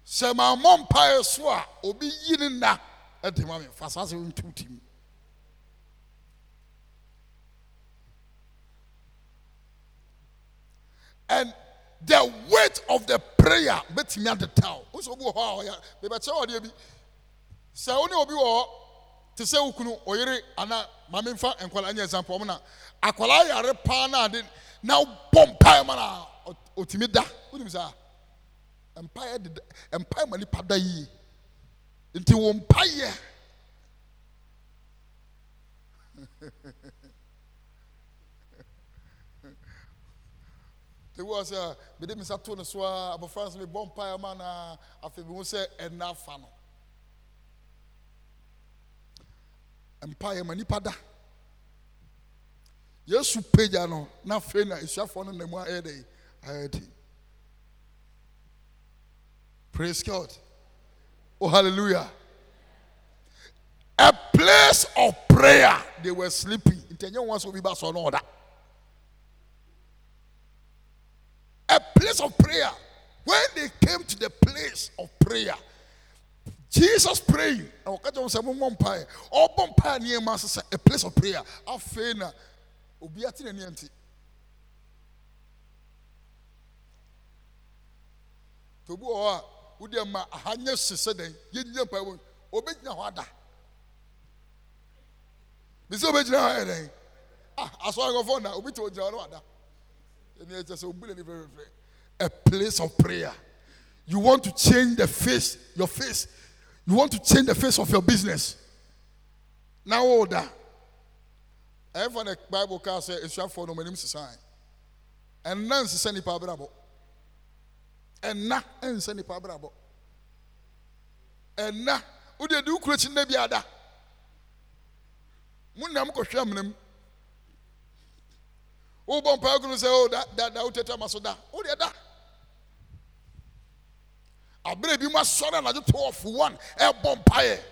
Sɛ mammɔ mpaeɛ so a obi yi ne nna de ma me. Fa saa sɛ wontu tim and the weight of the prayer bɛtumi adeta wo wo sɛ obi wɔ hɔ a ɔyɛ mebɛkyerɛ wɔ deɛ bi. Sɛ wo ne obi wɔ hɔ te sɛ wo kunu ɔyere anaa maame mfa nkwadaa nyɛ example ɔmo na akwadaa yare paa na ade. Na bɔ mpaeɛ ma na ɔtumi da wonim saa mpaeɛ deda mpaeɛ ma nipa da yie nti wo mpaeɛ te wɔ sɛ mede me nsa to ne so uh, a abɔfra nso mebɔ mpaeɛ ma na uh, afei mehu sɛ ɛnna afa no mpaeɛ ma nipa da. Yesu pagya no na afei na asuafoɔ no namu praise god. Oh hallelujah. A place of prayer they were sleeping. Nti ɛnyɛ wɔn sɛ obi ba sɔ no ɔda a place of prayer. When they came to the place of prayer jesus praying sɛ sɛ a place of prayer. Tobi wɔ hɔ a wodi ma ahanyɛ sesɛ dɛn yɛnyɛ mpaeɛ wɔ obɛgyina hɔ ada. Bisi obɛgyina hɔ ayɛ dɛn ah asɔre nkɔfɔ na obi te ogyina hɔ sɛ na fɛfɛɛfɛ a place of prayer. You want to change the face your face. You want to change the face of your business. Na wo da ɛyɛfa na bible kaa sɛ esuafoɔ no ɔmo anim sisan ɛnna nsesa nipa abrabɔ ɛnna nsesa nipa abrabɔ ɛnna o de di ukuro akyi nna bi ada mu nam kɔhwɛ amena mu wobɔ mpae kunu sɛ o da da da wotete ama so da. O deɛ da. Abere bi mu asɔre anadwo twelve one ɛbɔ mpaeɛ.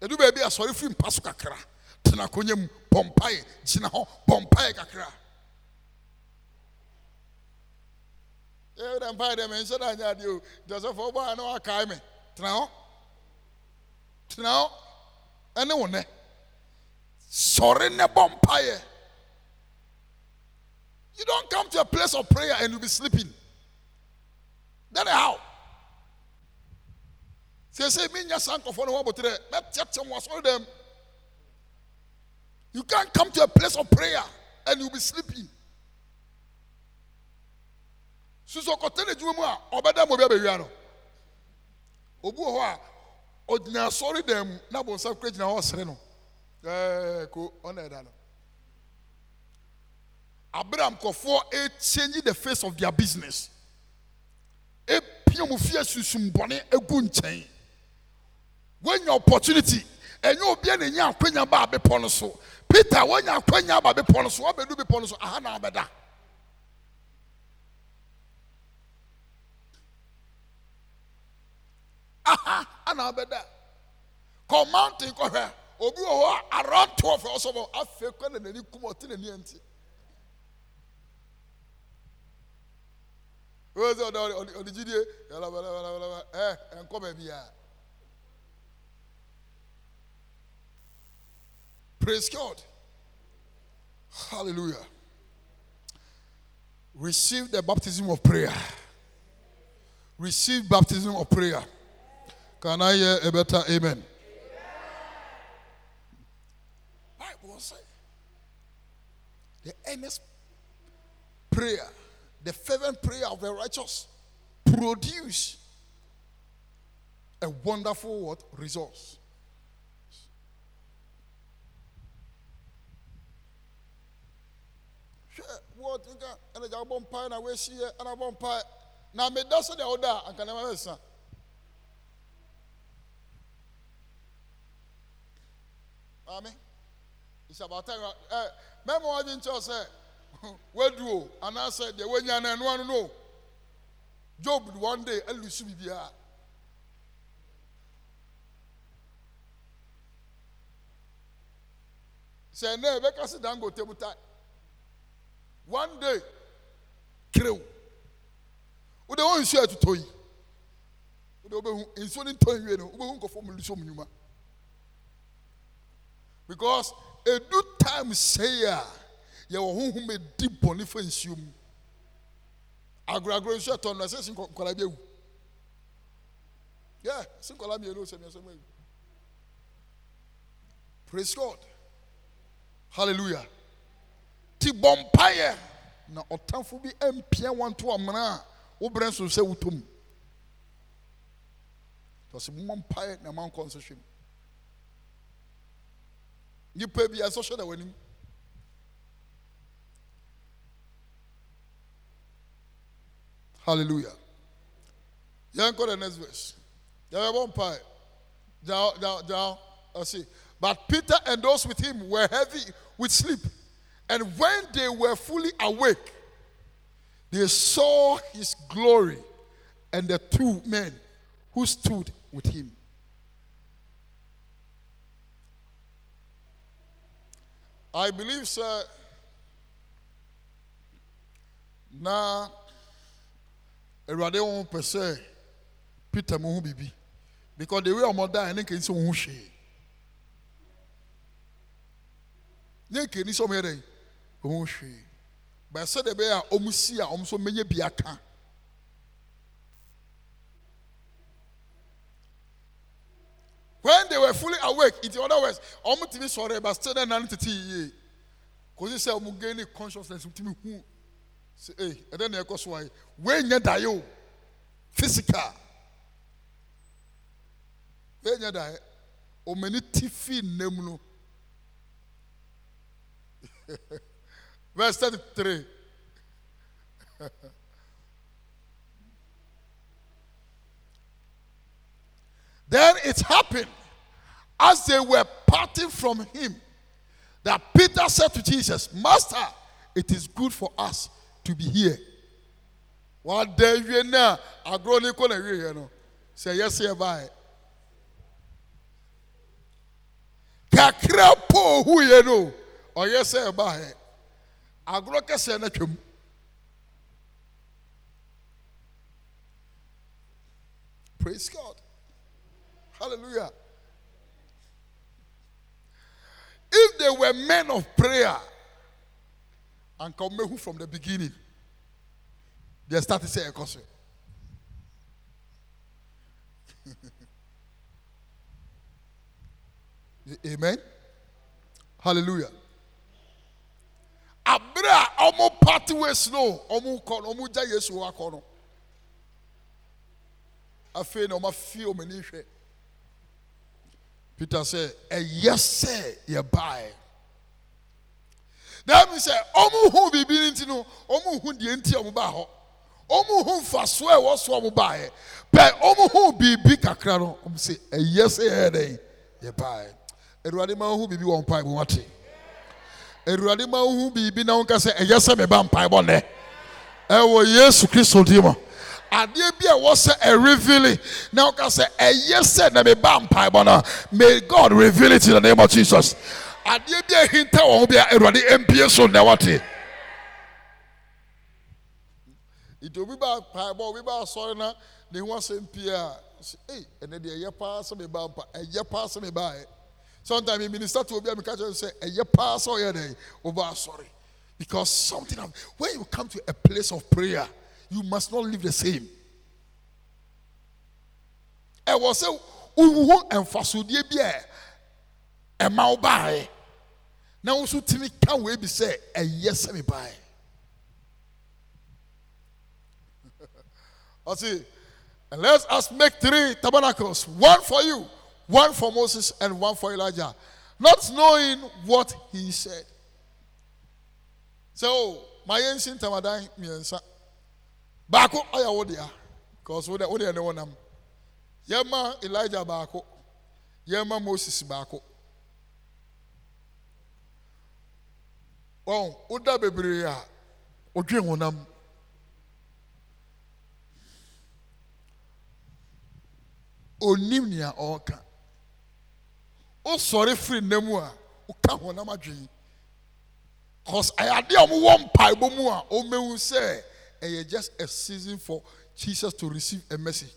Edu baabi asɔre firi mpa so kakra tena akonnwa mu bɔ mpaeɛ gyina hɔ bɔ mpaeɛ kakra. Ɛyɛ dɛ mpaeɛ dɛ mɛ nhyɛ dɛ anya adeɛ o. Dɛsɛfo ɔbɔ a na wakae me. Tena hɔ. Tena hɔ. Ɛne wo nɛ sɔre ne you don't come to a place of prayer and you'll be sleeping. Is how? Sɛ sɛ menya saa nkɔfoɔ no ho abɔterɛ mɛteatea mo asɔre them. you can't come to a place of prayer and you'll be sleeping. Ɔkɔtɛ ne adwuma mu a ɔbɛda mo no obi wɔ hɔ a ɔgyina asɔre dɛm mu na bɔnsam kura gyina hɔ no ɛɛ ko ɔna ɛda no abira nkɔfoɔ ɛchange the face of their business. Epia mu fie susumbɔne egu nkyɛn. Wonya opportunity ɛnyɛ obiara na enya akwanya ba abepɔ no so. Peter wonya akwanya aba bepɔ no so wabɛdu bepɔ no so aha na abɛda. Aha ana abɛda. Kɔ mountain kɔhwɛ obi wɔ hɔ a twelve ɔsɔ bɔ kɔ na n'ani kum ɔte. Praise God. Hallelujah. Receive the baptism of prayer. Receive baptism of prayer. Can I hear a better amen? Bible say the earnest prayer the fervent prayer of the righteous produce a wonderful what resource. What you? And I pie and I wish here and I pie. Now me that's the order and can never listen. Amen. It's about time. Eh, remember what I didn't say? waduo anaasɛ deɛ wanya no ɛno ano no job one day alusu biribiara sɛ ɛnɛ ɛbɛka se dangote mu ta one day kerew wode wɔ nsuo atutɔ yi wode wobɛhu nsuo no ntɔ nwie no wobɛhu nkɔfoɔ mu lusu mu nnwuma because edu time sei a yɛwɔ honhom edi bɔne fa nsuo mu agoragoro nsuo ɛtɔ no ɛsɛ si nkɔla bi ewu yɛ si nkɔla mmienu sɛ mmiɛnsa mu ewu praise god. Hallelujah. Ti bɔ mpaeɛ na ɔtanfo bi mpia wanto amena a wobrɛ nso sɛ wotɔ mu tɔsi mo mpaeɛ na mo ankɔ nso hwɛ mu nipa bi ɛsɛ hwɛ na wɔn anim. Hallelujah. Go to the next verse. One part. Down, down, down. I see. But Peter and those with him were heavy with sleep. And when they were fully awake, they saw his glory and the two men who stood with him. I believe, sir, now awurade wɔn pɛ sɛ peter mu ho bibi because the way ɔmo da ɛne nkɛnsi wɔn ho hwee ne nkɛni sɛ ɔmo yɛ dɛ wɔn ho hwee bɛsɛ de bɛyɛ a ɔmo si a ɔmo nso menye bi aka when they were fully awake in other words ɔmo tìmi sɔrɔ but still ɛna ne tete yie kò sí sɛ ɔmo gain consciousness tìmi hu sɛ ee ɛdɛ na ɛkɔ so ayɛ wei nyɛ daeɛ o physical. Wei nyɛ daeɛ ɔmani ti fi nnam no verse thirty three then it happened as they were parting from him that Peter said to Jesus, Master, it is good for us to be here. sɛ ɛyɛ sɛ yɛbaeɛ kakra po ohuiɛ no. Oh, Ɔyɛ sɛ ɛbaeɛ agorɔ kɛseɛ no twam praise god hallelujah. If they were men of prayer and come from the beginning they started saying ɛkɔ so amen. Hallelujah. Abra a ɔmo party no ɔmo kɔ no ɔmo gya yesu hɔ akɔ no afei na ani hwɛ peter sɛ ɛyɛ sɛ yɛbaeɛ means sɛ ɔmo hu biribi ne nti no ɔmo hu deɛ nti a ɔmo baa hɔ ɔmo hu mfasoɔ a ɛwɔ so a ɔmo baeɛ pɛ ɔmo hu biribi kakra no ɔmo sɛ ɛyɛ sɛ yɛyɛ dɛn yɛbaeɛ awurade ma hu biribi wɔ mpaebɔ wate. Awurade ma hu biribi na wɔnka sɛ ɛyɛ sɛ meba mpaebɔ nnɛ. Ɛwɔ yesu kristo din mu adeɛ bi a ɛwɔ sɛ ɛrevele na wɔka sɛ ɛyɛ sɛ na meba mpaebɔ no may god reveal it in the name of jesus. Adeɛ bi a ɛhinta wɔn ho bi a awurade mpie so na wɔte nti obi ba mpaebɔ obi ba asɔre na ne ho asɛm pie a ei ɛnɛ deɛ ɛyɛ paa sɛ meba mpa ɛyɛ paa sɛ meba ɛ sometimes minister to obi a meka kyerɛ sɛ ɛyɛ paa sɛ ɔyɛ dɛ ɔba asɔre. Because something when you come to a place of prayer you must not live the same. Ɛwɔ sɛ wohu mfasodeɛ bi a ɛma wo baeɛ na wo nso tumi ka wei bi sɛ ɛyɛ sɛ me baeɛ ɔse and let us make three tabernacles one for you one for moses and one for elijah not knowing what he said. So ma yɛnsi ntamadan mmiɛnsa baako ɔyɛ wo dea. Because wo wo deɛ ne wo nam. Yɛma elijah baako. Yɛma moses baako. Wɔn woda bebree a wodwe wo nam. Onim nea ɔreka. Wosɔre firi nna mu a woka honam adwene. Cause ɛyɛ a wɔwɔ mpaebɔ mu a ɔmɛhu sɛ ɛyɛ just a season for jesus to receive a message.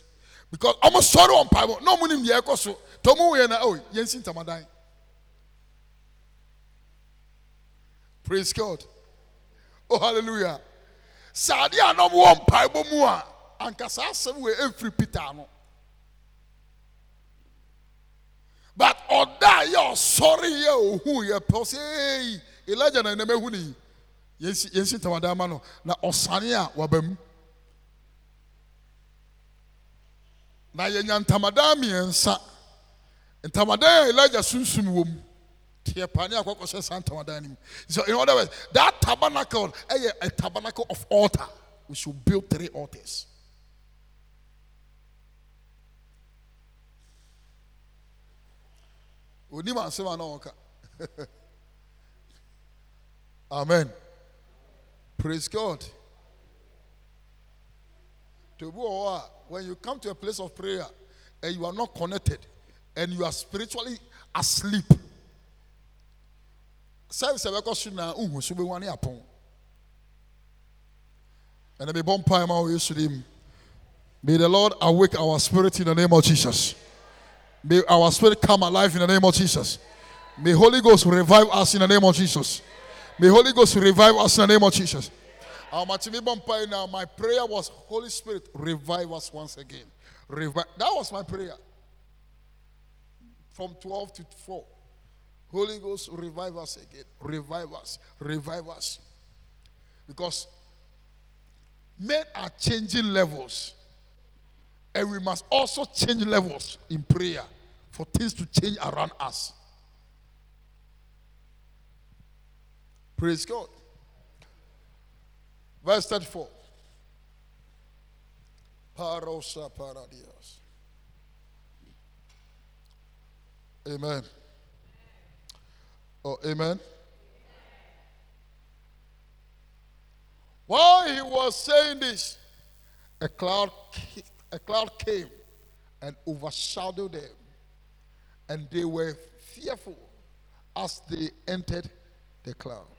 Because ɔmo sɔre wɔ mpaebɔ na ɔmo nim deɛ ɛkɔ so tɔ ɔmo yɛ na oh yɛnsi ntamadan praise god. Oh hallelujah. Saa adeɛ a na ɔmo wɔ mpaebɔ mu a ankasa asɛm wɔ no but ɔda yɛ ɔsɔre yɛ ohu yɛ pɛ ɔsɛ ee elijah na ɛnam ehu yɛnsi ntamadan ma no. Na ɔsane a waba mu na yɛnya ntamadan mmiɛnsa ntamadan a elijah sunsun wɔ mu teɛ pane akɔkɔ hyɛ saa ntamadan no mu so in other words that tabernacle ɛyɛ a tabernacle of altar we should build three altars. onim asɛm a na ɔka amen praise god. Be when you come to a place of prayer and you are not connected and you are spiritually asleep service ɛbɛkɔ so na nhu so yesu dim may the lord awake our spirit in the name of jesus. May our spirit come alive in the name of Jesus. May Holy Ghost revive us in the name of Jesus. May Holy Ghost revive us in the name of Jesus. Now, my prayer was Holy Spirit, revive us once again. Revive. That was my prayer. From 12 to 4. Holy Ghost, revive us again. Revive us. Revive us. Because men are changing levels. And we must also change levels in prayer for things to change around us. Praise God. Verse 34. Parosa paradios. Amen. Oh, amen. While he was saying this, a cloud a cloud came and overshadowed them, and they were fearful as they entered the cloud.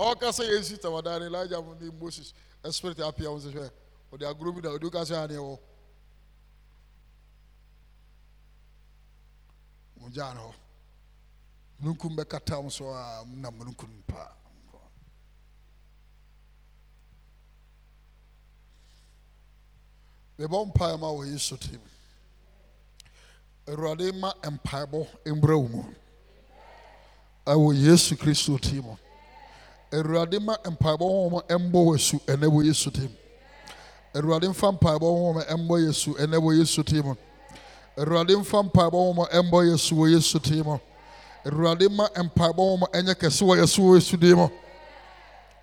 Ɔkasa yɛ esi tamadan elijah mu ni moses. Spirit apia wɔn sɛ hwɛ ɔde agoro bi na ɔde kasa yɛ aneɛ wɔ wɔn gya no hɔ mununkum bɛkata wɔn so a na mununkum paa. mebɔ mpae ma wɔ yesu tim awurade ma mpaebɔ mbrɛ wo mu. Ɛwɔ yesu kristo ti mu awurade ma mpaebɔ wɔn mbɔ wɔ asu ɛnɛ wɔ yesu ti mu awurade mfa mpaebɔ wɔn mbɔ yesu ɛnɛ wɔ yesu ti mu awurade mfa mpaebɔ wɔn mbɔ yesu wɔ yesu ma mpaebɔ wɔn nyɛ kɛse wɔ yesu wɔ yesu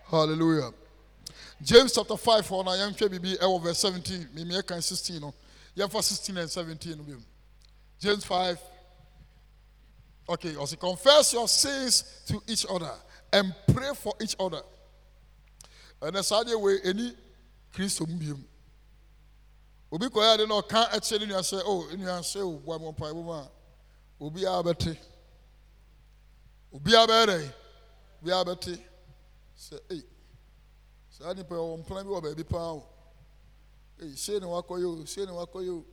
hallelujah. James chapter five hɔ na yɛnhwɛ biribi ɛwɔ verse seventeen. Mimi ɛkan sixteen no. Yɛmfa sixteen and seventeen bi mu. James 5. Okay, also confess your sins to each other and pray for each other. And that's how way any Christ mu obi kɔ ya de na ɔka ɛkyɛ ne nua sɛ oh nua sɛ o bua mo mpa ebo a obi a bɛte obi a bɛyɛ dɛ obi a bɛte sɛ ei saa nipa yɛ wɔn mpena bi wɔ baabi paa o. Ei sei ne wakɔ yi o sei ne wakɔ yi o.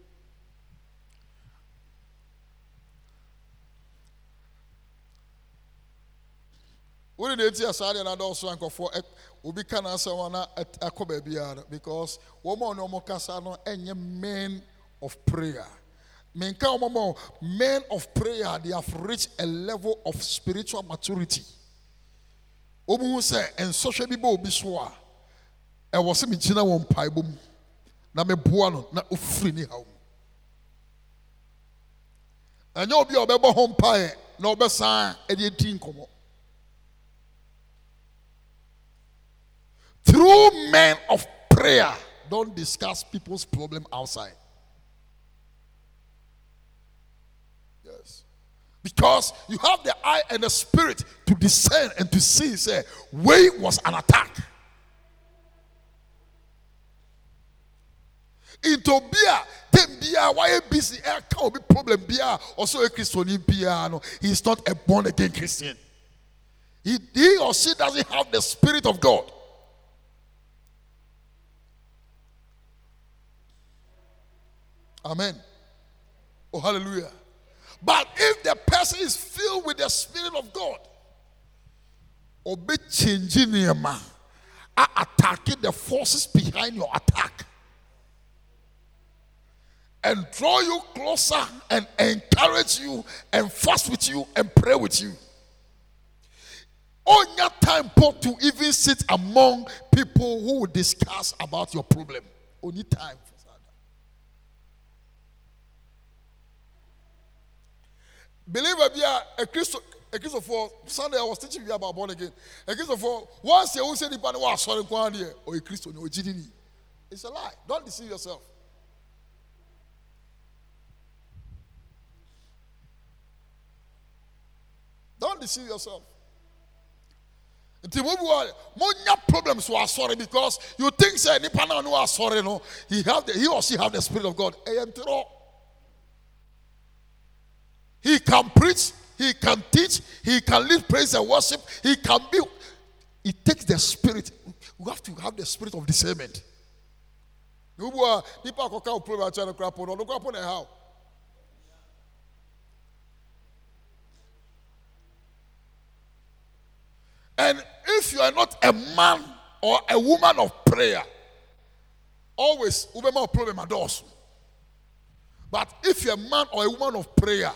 wone na ɛti asaa deɛ no adɔɔso a nkɔfoɔ obi ka n'asɛm a na ɛkɔ baabiara because wɔn a ɔne wɔn kasa no ɛnyɛ men of prayer menka ma men of prayer they have reached a level of spiritual maturity mu sɛ nsɔhwɛ bi bɔ obi so a ɛwɔ sɛ me gyina wɔn mpaebɔ mu na meboa no na ofiri ne haw mu ɛnyɛ obi a ɔbɛbɔ ho mpaeɛ na ɔbɛsan ɛde eti nkɔmɔ. Through men of prayer, don't discuss people's problem outside. Yes. Because you have the eye and the spirit to discern and to see, say, way was an attack. Into beer, then beer, why busy air can be problem beer, also a Christian piano. He's not a born again Christian. He, he or she doesn't have the spirit of God. Amen. Oh, hallelujah. But if the person is filled with the Spirit of God, obey changing him, attacking the forces behind your attack, and draw you closer and encourage you and fast with you and pray with you. On your time, Paul, to even sit among people who discuss about your problem. Only time. Believer be a, Christo, a Sunday I was teaching you about born again. Christopher, once you say the pan was sorry, or a Christian or GDD. It's a lie. Don't deceive yourself. Don't deceive yourself. nti mo bi wɔ mo nya problems wɔ because you think say nipa naa no asɔre no he have the he or she have the spirit of God ɛyɛ. He can preach, he can teach, he can lead praise and worship, he can be. It takes the spirit. We have to have the spirit of discernment. And if you are not a man or a woman of prayer, always problem But if you're a man or a woman of prayer,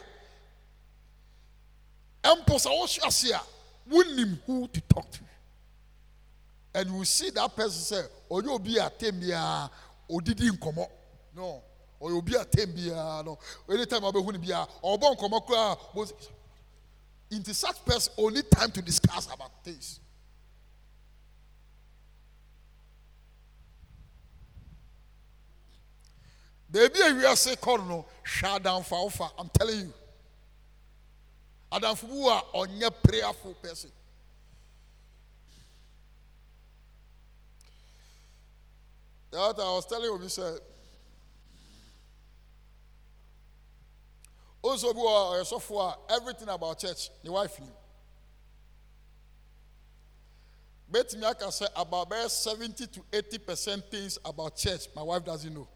mpo sɛ ase a wonim who to talk to and you see that person sɛ ɔnyɛ obi a tem biara nkɔmɔ no ɔyɛ obi a tem no anytime ɔbɛhu no biara ɔbɔ nkɔmɔ koraa into such person only time to discuss about things. Baby, we are say, no, shut down for I'm telling you. Adamfo bi a ɔnyɛ prayerful person. The other I was telling obi sɛ also bi wɔ ɔyɛsɔfo a everything about church ne wife nim betumi aka sɛ about bɛyɛ seventy to eighty percent things about church my wife doesn't know.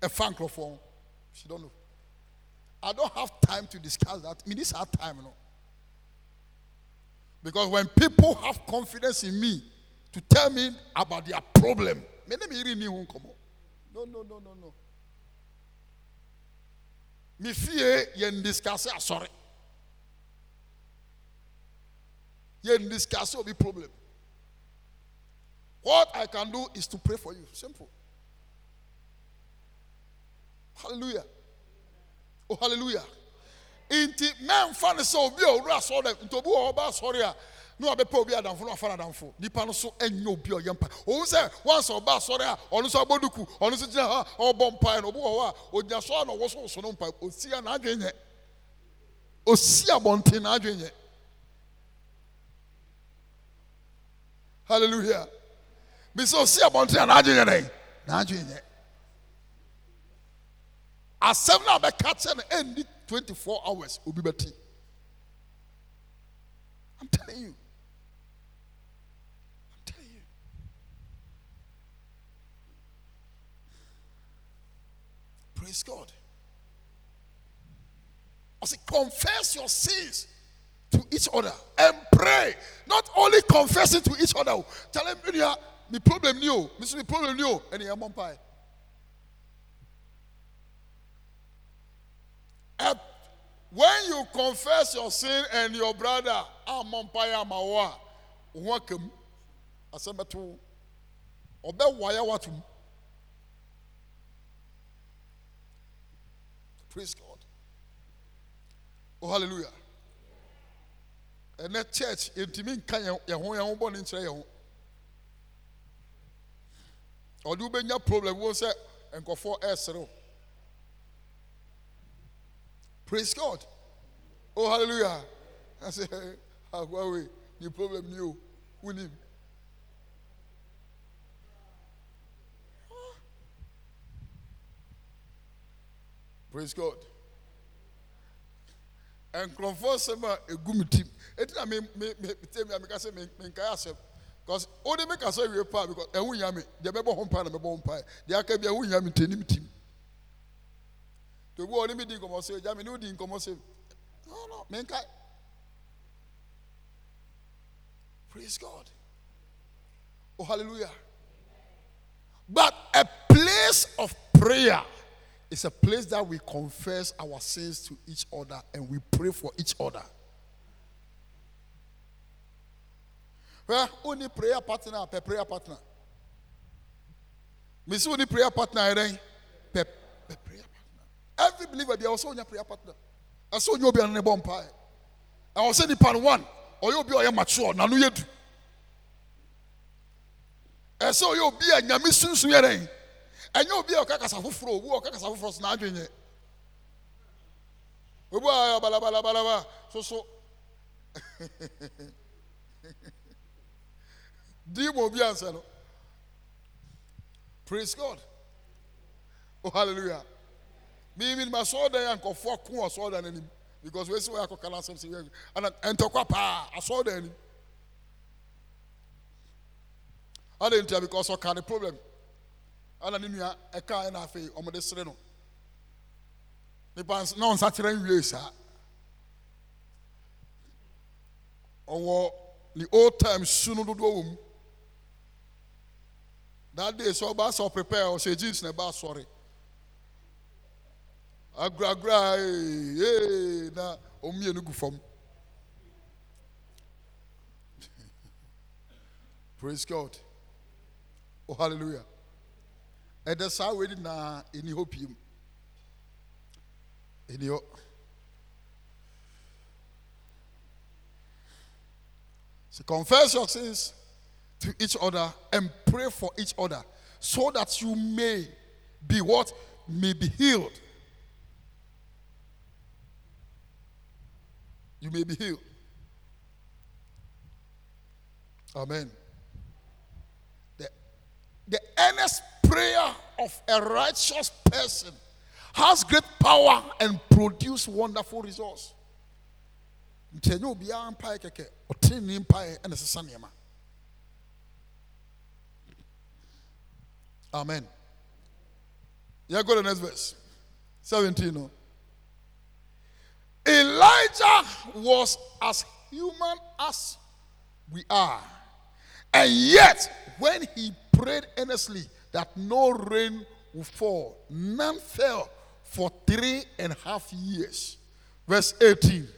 Ɛfa nkurɔfoɔ she don't know. I don't have time to discuss that. I mean, this our time, you know. Because when people have confidence in me to tell me about their problem, No, no, no, no, no. me fie yɛn discuss ah, asɔre yɛn discuss oh, obi problem what i can do is to pray for you simple hallelujah oh hallelujah. Nti mɛnfa ne sɛ obi a owura asɔre nti obi wɔ ɔba asɔre a ne wabɛpɛ obi adamfo no afa n'adamfo nipa no so ɛnyɛ obi a ɔyɛ mpa. Ohun sɛ once ɔba asɔre a ɔno nso abɔ duku ɔno nso gyina ha ɔbɔ mpae na obi wɔ hɔ a ogyina so a na ɔwɔ so so no mpae osi a n'adwe nyɛ osi abɔnten n'adwe nyɛ hallelujah bisɛ osi abɔnten a n'adwe nyɛ dɛ n'adwe nyɛ asɛm na abɛka kyɛ no ɛnni twenty four hours obi bɛti i'm telling you. I'm telling you. Praise God. I say, confess your sins to each other and pray. Not only confessing to each other. Tell "Yeah, me problem new. Me problem new." And you're pie. When you confess your sin and your brother, I'm umpire, I'm a welcome. Asembatu. Obe waya watum. Praise God. Oh, hallelujah. And that church, intimi nka yɛn ho yɛn ho bɔ ne nkyerɛ yɛn ho. Ɔde wobɛnya problem wo sɛ nkɔfoɔ ɛɛserew. Eh, Praise God. Oh, hallelujah. I say, ah, Huawei, the problem you with him. Praise God. And sɛm a egu mi tim eti na mi mi mi tell me amika sɛ mi mi nkae asɛm because o de mi kasa wie paa because ɛho nya mi deɛ bɛbɔ ho mpaa na bɛbɔ ho mpaa deɛ aka bi ɛho nya mi ntɛ nim tim to bi wɔ ne mi di nkɔmɔ sɛ gya mi ne o di nkɔmɔ sɛ no no mi praise God oh hallelujah but a place of prayer. is a place that we confess our sins to each other and we pray for each other. Well, only prayer partner, per prayer partner. Miss only prayer partner? Per, per prayer partner. Every believer, they also a prayer partner. I saw you be on a bomb pie. I was saying, pan one, or you'll be a mature, nanu yet. I saw you be a nyamisun suyere ɛnyɛ obi a ɔka kasa foforɔ obi a ɔka kasa foforɔ so n'adwene obi a balabalabalaba soso di ma obi ansa no praise god oh hallelujah mi ma sɔɔ dan yɛ nkɔfoɔ ko wɔ sɔɔ dan n'anim because wesi wɔ yɛ akɔ kala asɛm si yɛ ɛna ntɔkwa paa asɔɔ dan anim adi ntia because ɔka ne problem. Ana ne nua ɛka ɛna afei ɔmode sere no. Nipa na ɔnsa kyerɛ nwie saa ɔwɔ ne old time su no dodoɔ wɔ mu that day sɛ ɔba sɛ ɔprepare ɔhyɛ jeans na ɛba asɔre agoragora ee eh, eh, na ɔmmienu gu fam. Praise god. Oh hallelujah. Ɛdɛ saa wei na ɛni hɔ piem. Ɛni hɔ so confess your sins to each other and pray for each other so that you may be what? May be healed you may be healed. Amen. The, the earnest prayer of a righteous person has great power and produce wonderful results. nti ɛnyɛ obiara mpae kɛkɛ. Ɔtenene mpae ɛna ɛsesa nneɛma. Amen. Yeah go to the next verse. 17 no elijah was as human as we are and yet when he prayed earnestly that no rain would fall. None fell for three and a half years. Verse 18.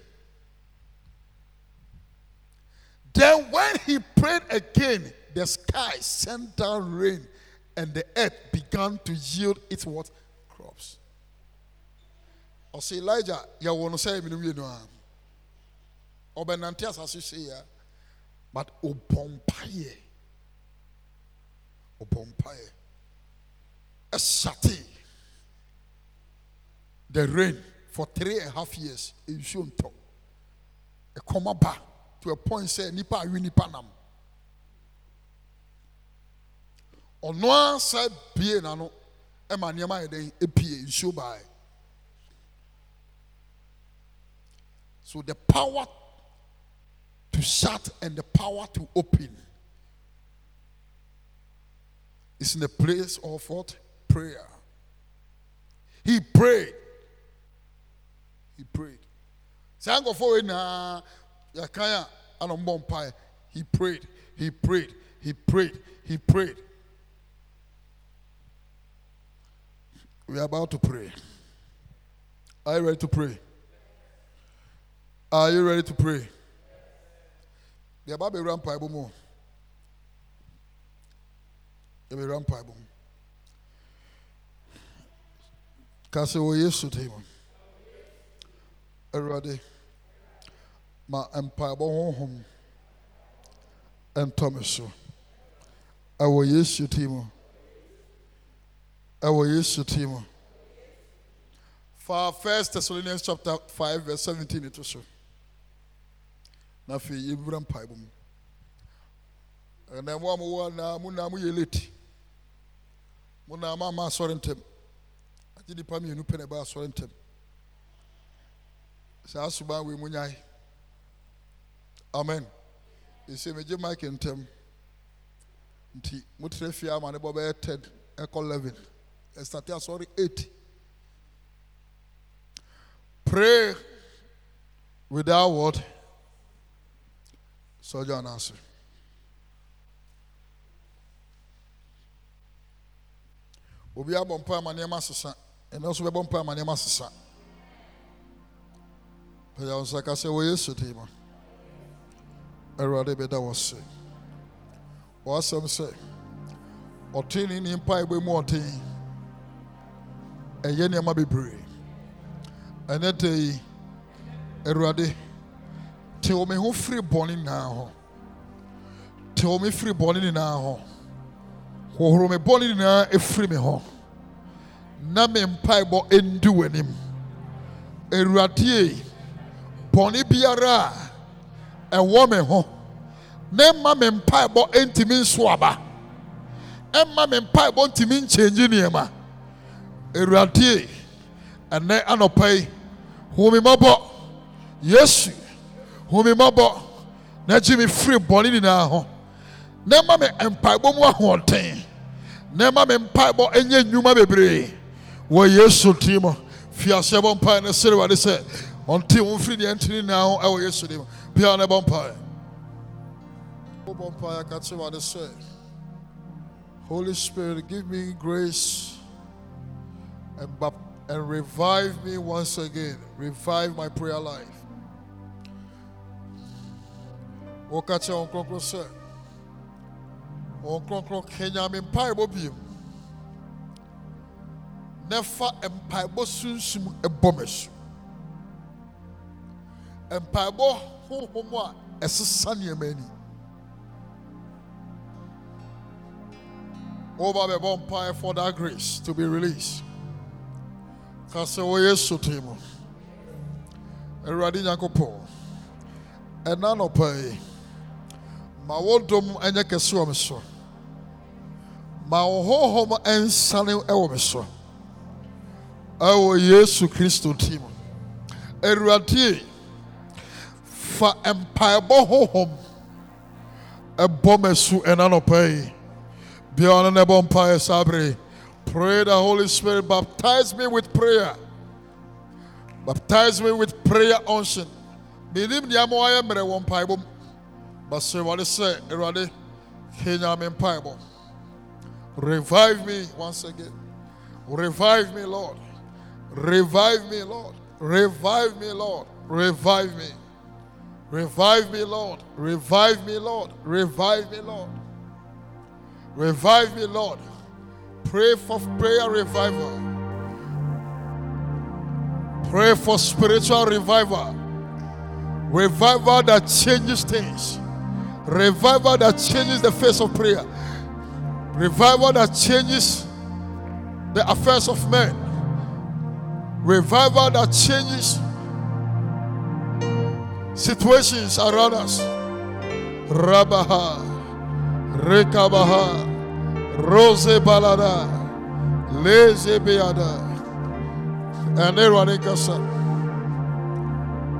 Then, when he prayed again, the sky sent down rain, and the earth began to yield its what? Say, Elijah, you want to say, you know, ɔbɛnante asase se ya but ɔbɔ mpaeɛ. Ɔbɔ mpaeɛ. Ɛsate the rain for three and a half years nsuo ntɔ. Ɛkɔm aba to a point sɛ nipa awi nipa nam. Ɔno asa bie n'ano ɛma nneɛma ayɛ dɛn epie nsuo baa so the power to shut and the power to open is in the place of what prayer. He prayed. He prayed. Sango for na yakaya anombon pai. He prayed. He prayed. He prayed. He prayed. We are about to pray. Are you ready to pray? Are you ready to pray? deɛ ɛba bɛwura mpaebɔ mu yɛbɛwura mpaebɔ mu ka sɛ wɔ yesu tem awurade ma mpaebɔ honhom ɛntɔ me so ɛwɔ yesu tim ɛwɔ yesu tim fa first thessalonians chapter 5 verse 17 to so na afei yɛwura mpaebɔ mu. Ɛnna mo a mowɔ anaa mo naa moyɛ late. Mo naa ma ama asɔre ntɛm. Agye nipa mmienu pɛ na ɛbɛ asɔre ntɛm. Saa suban wei mo nyae. Amen. Ɛsɛ megye mike ntɛm. Nti motrɛ fie ama ne bɔ bɛyɛ 10 ɛkɔ 11 ɛstate asɔre 8 pray without what sɔgya anaase obi abɔ mpa ama nneɛma asesa ɛna nso bɛbɔ mpa ama nneɛma asesa pɛyɛ nsa ka sɛ wɔ yesu tii mu. Awurade bɛda wɔ se wɔasɛm sɛ ɔtene ne mpa ɛbɔ mu ɔten ɛyɛ nneɛma bebree. Ɛnɛ da yi? Awurade tew me ho firi bɔne nyinaa hɔ tew me firi bɔne nyinaa hɔ hohoro me bɔne nyinaa ɛfiri me hɔ na me mpaebɔ ɛndi w'anim. Awuradie bɔne biara a ɛwɔ me ho. Na ɛma me mpaebɔ ɛntumi nso aba. Ɛma me mpaebɔ ntumi nkyɛngye nneɛma. Awuradie ɛnɛ anɔpa me mmɔbɔ. Yesu hu me mmɔbɔ na gye me firi bɔne nyinaa ho. Na ɛma me mpaebɔ mu ahoɔden na ɛma me mpaebɔ ɛnyɛ nnwuma bebree wɔ yesu din mu fi aseɛ bɔ mpae no sere wade sɛ ɔnte wo mfiri deɛ ntene nyinaa ho ɛwɔ yesu din mu bia ne bɔ mpae. Wobɔ mpae aka kye wade sɛ holy spirit give me grace and, and revive me once again. Revive my prayer life wɔka kyerɛ wɔn kronkron sɛ wɔn kronkron kenya me mpaebɔ biem na fa mpaebɔ sunsum ɛbɔ me so mpaebɔ honhom a ɛsesa nneɛma ani. Wɔba bɛbɔ mpae for that grace to be released. Ka sɛ wɔ yesu tee mu awurade nyankopɔn ɛna nɔpa ma wo dom nyɛ kɛse wɔ me so. Ma wo honhom nsane wɔ me so. Ɛwɔ yesu kristo tim awurade fa mpaebɔ honhom ɛbɔ me so ɛna nɔpa yi bia ɔno na ɛbɔ mpaeɛ saa bere pray the holy spirit baptize me with prayer. Baptize me with prayer unction. Menim nea ma wayɛ mmerɛ wɔ mpaebɔ mu bɛsɛ awurade sɛ awurade kenya me mpaebɔ revive me once again revive me lord Revive me, Lord. Revive me, Lord. Revive me. Revive me, Lord. Revive me, Lord. Revive me, Lord. Revive me, Lord. Pray for prayer revival. Pray for spiritual revival. Revival that changes things. Revival that changes the face of prayer. Revival that changes the affairs of men. Revival that changes situations around us. Rabaha, Rekabaha, Rose Balada, Leze Beada, and Erwane Kasa,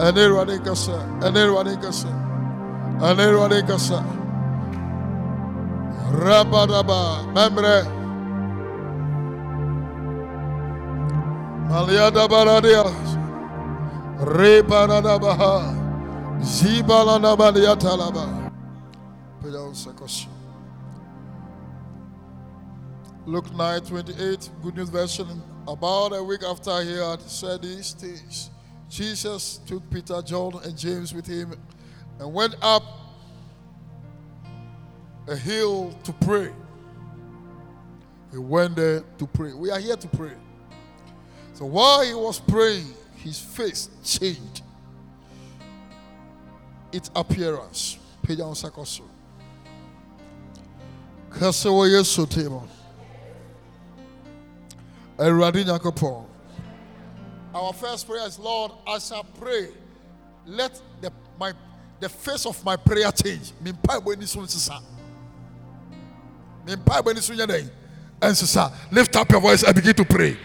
and Erwane Kasa, and Erwane Kasa, Zibalana Baliatalaba. Luke 9 28, Good News Version. About a week after he had said these things, Jesus took Peter, John, and James with him and went up a hill to pray. He went there to pray. We are here to pray. So while he was praying, his face changed its appearance. Kɔ so. Kasa wɔ Yesu table. Our first prayer is, Lord, I shall pray. Let the my the face of my prayer change. Me Mimpa ni so nsesa. Mimpa ni so nyɛ nsesa. Lift up your voice and begin to pray.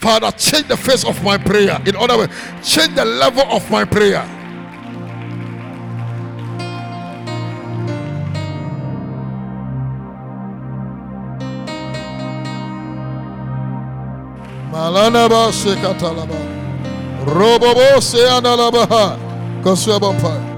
Father, change the face of my prayer. In other words, change the level of my prayer. Malanaba sekatalaba. Robobo se analabaha. Koswabampai.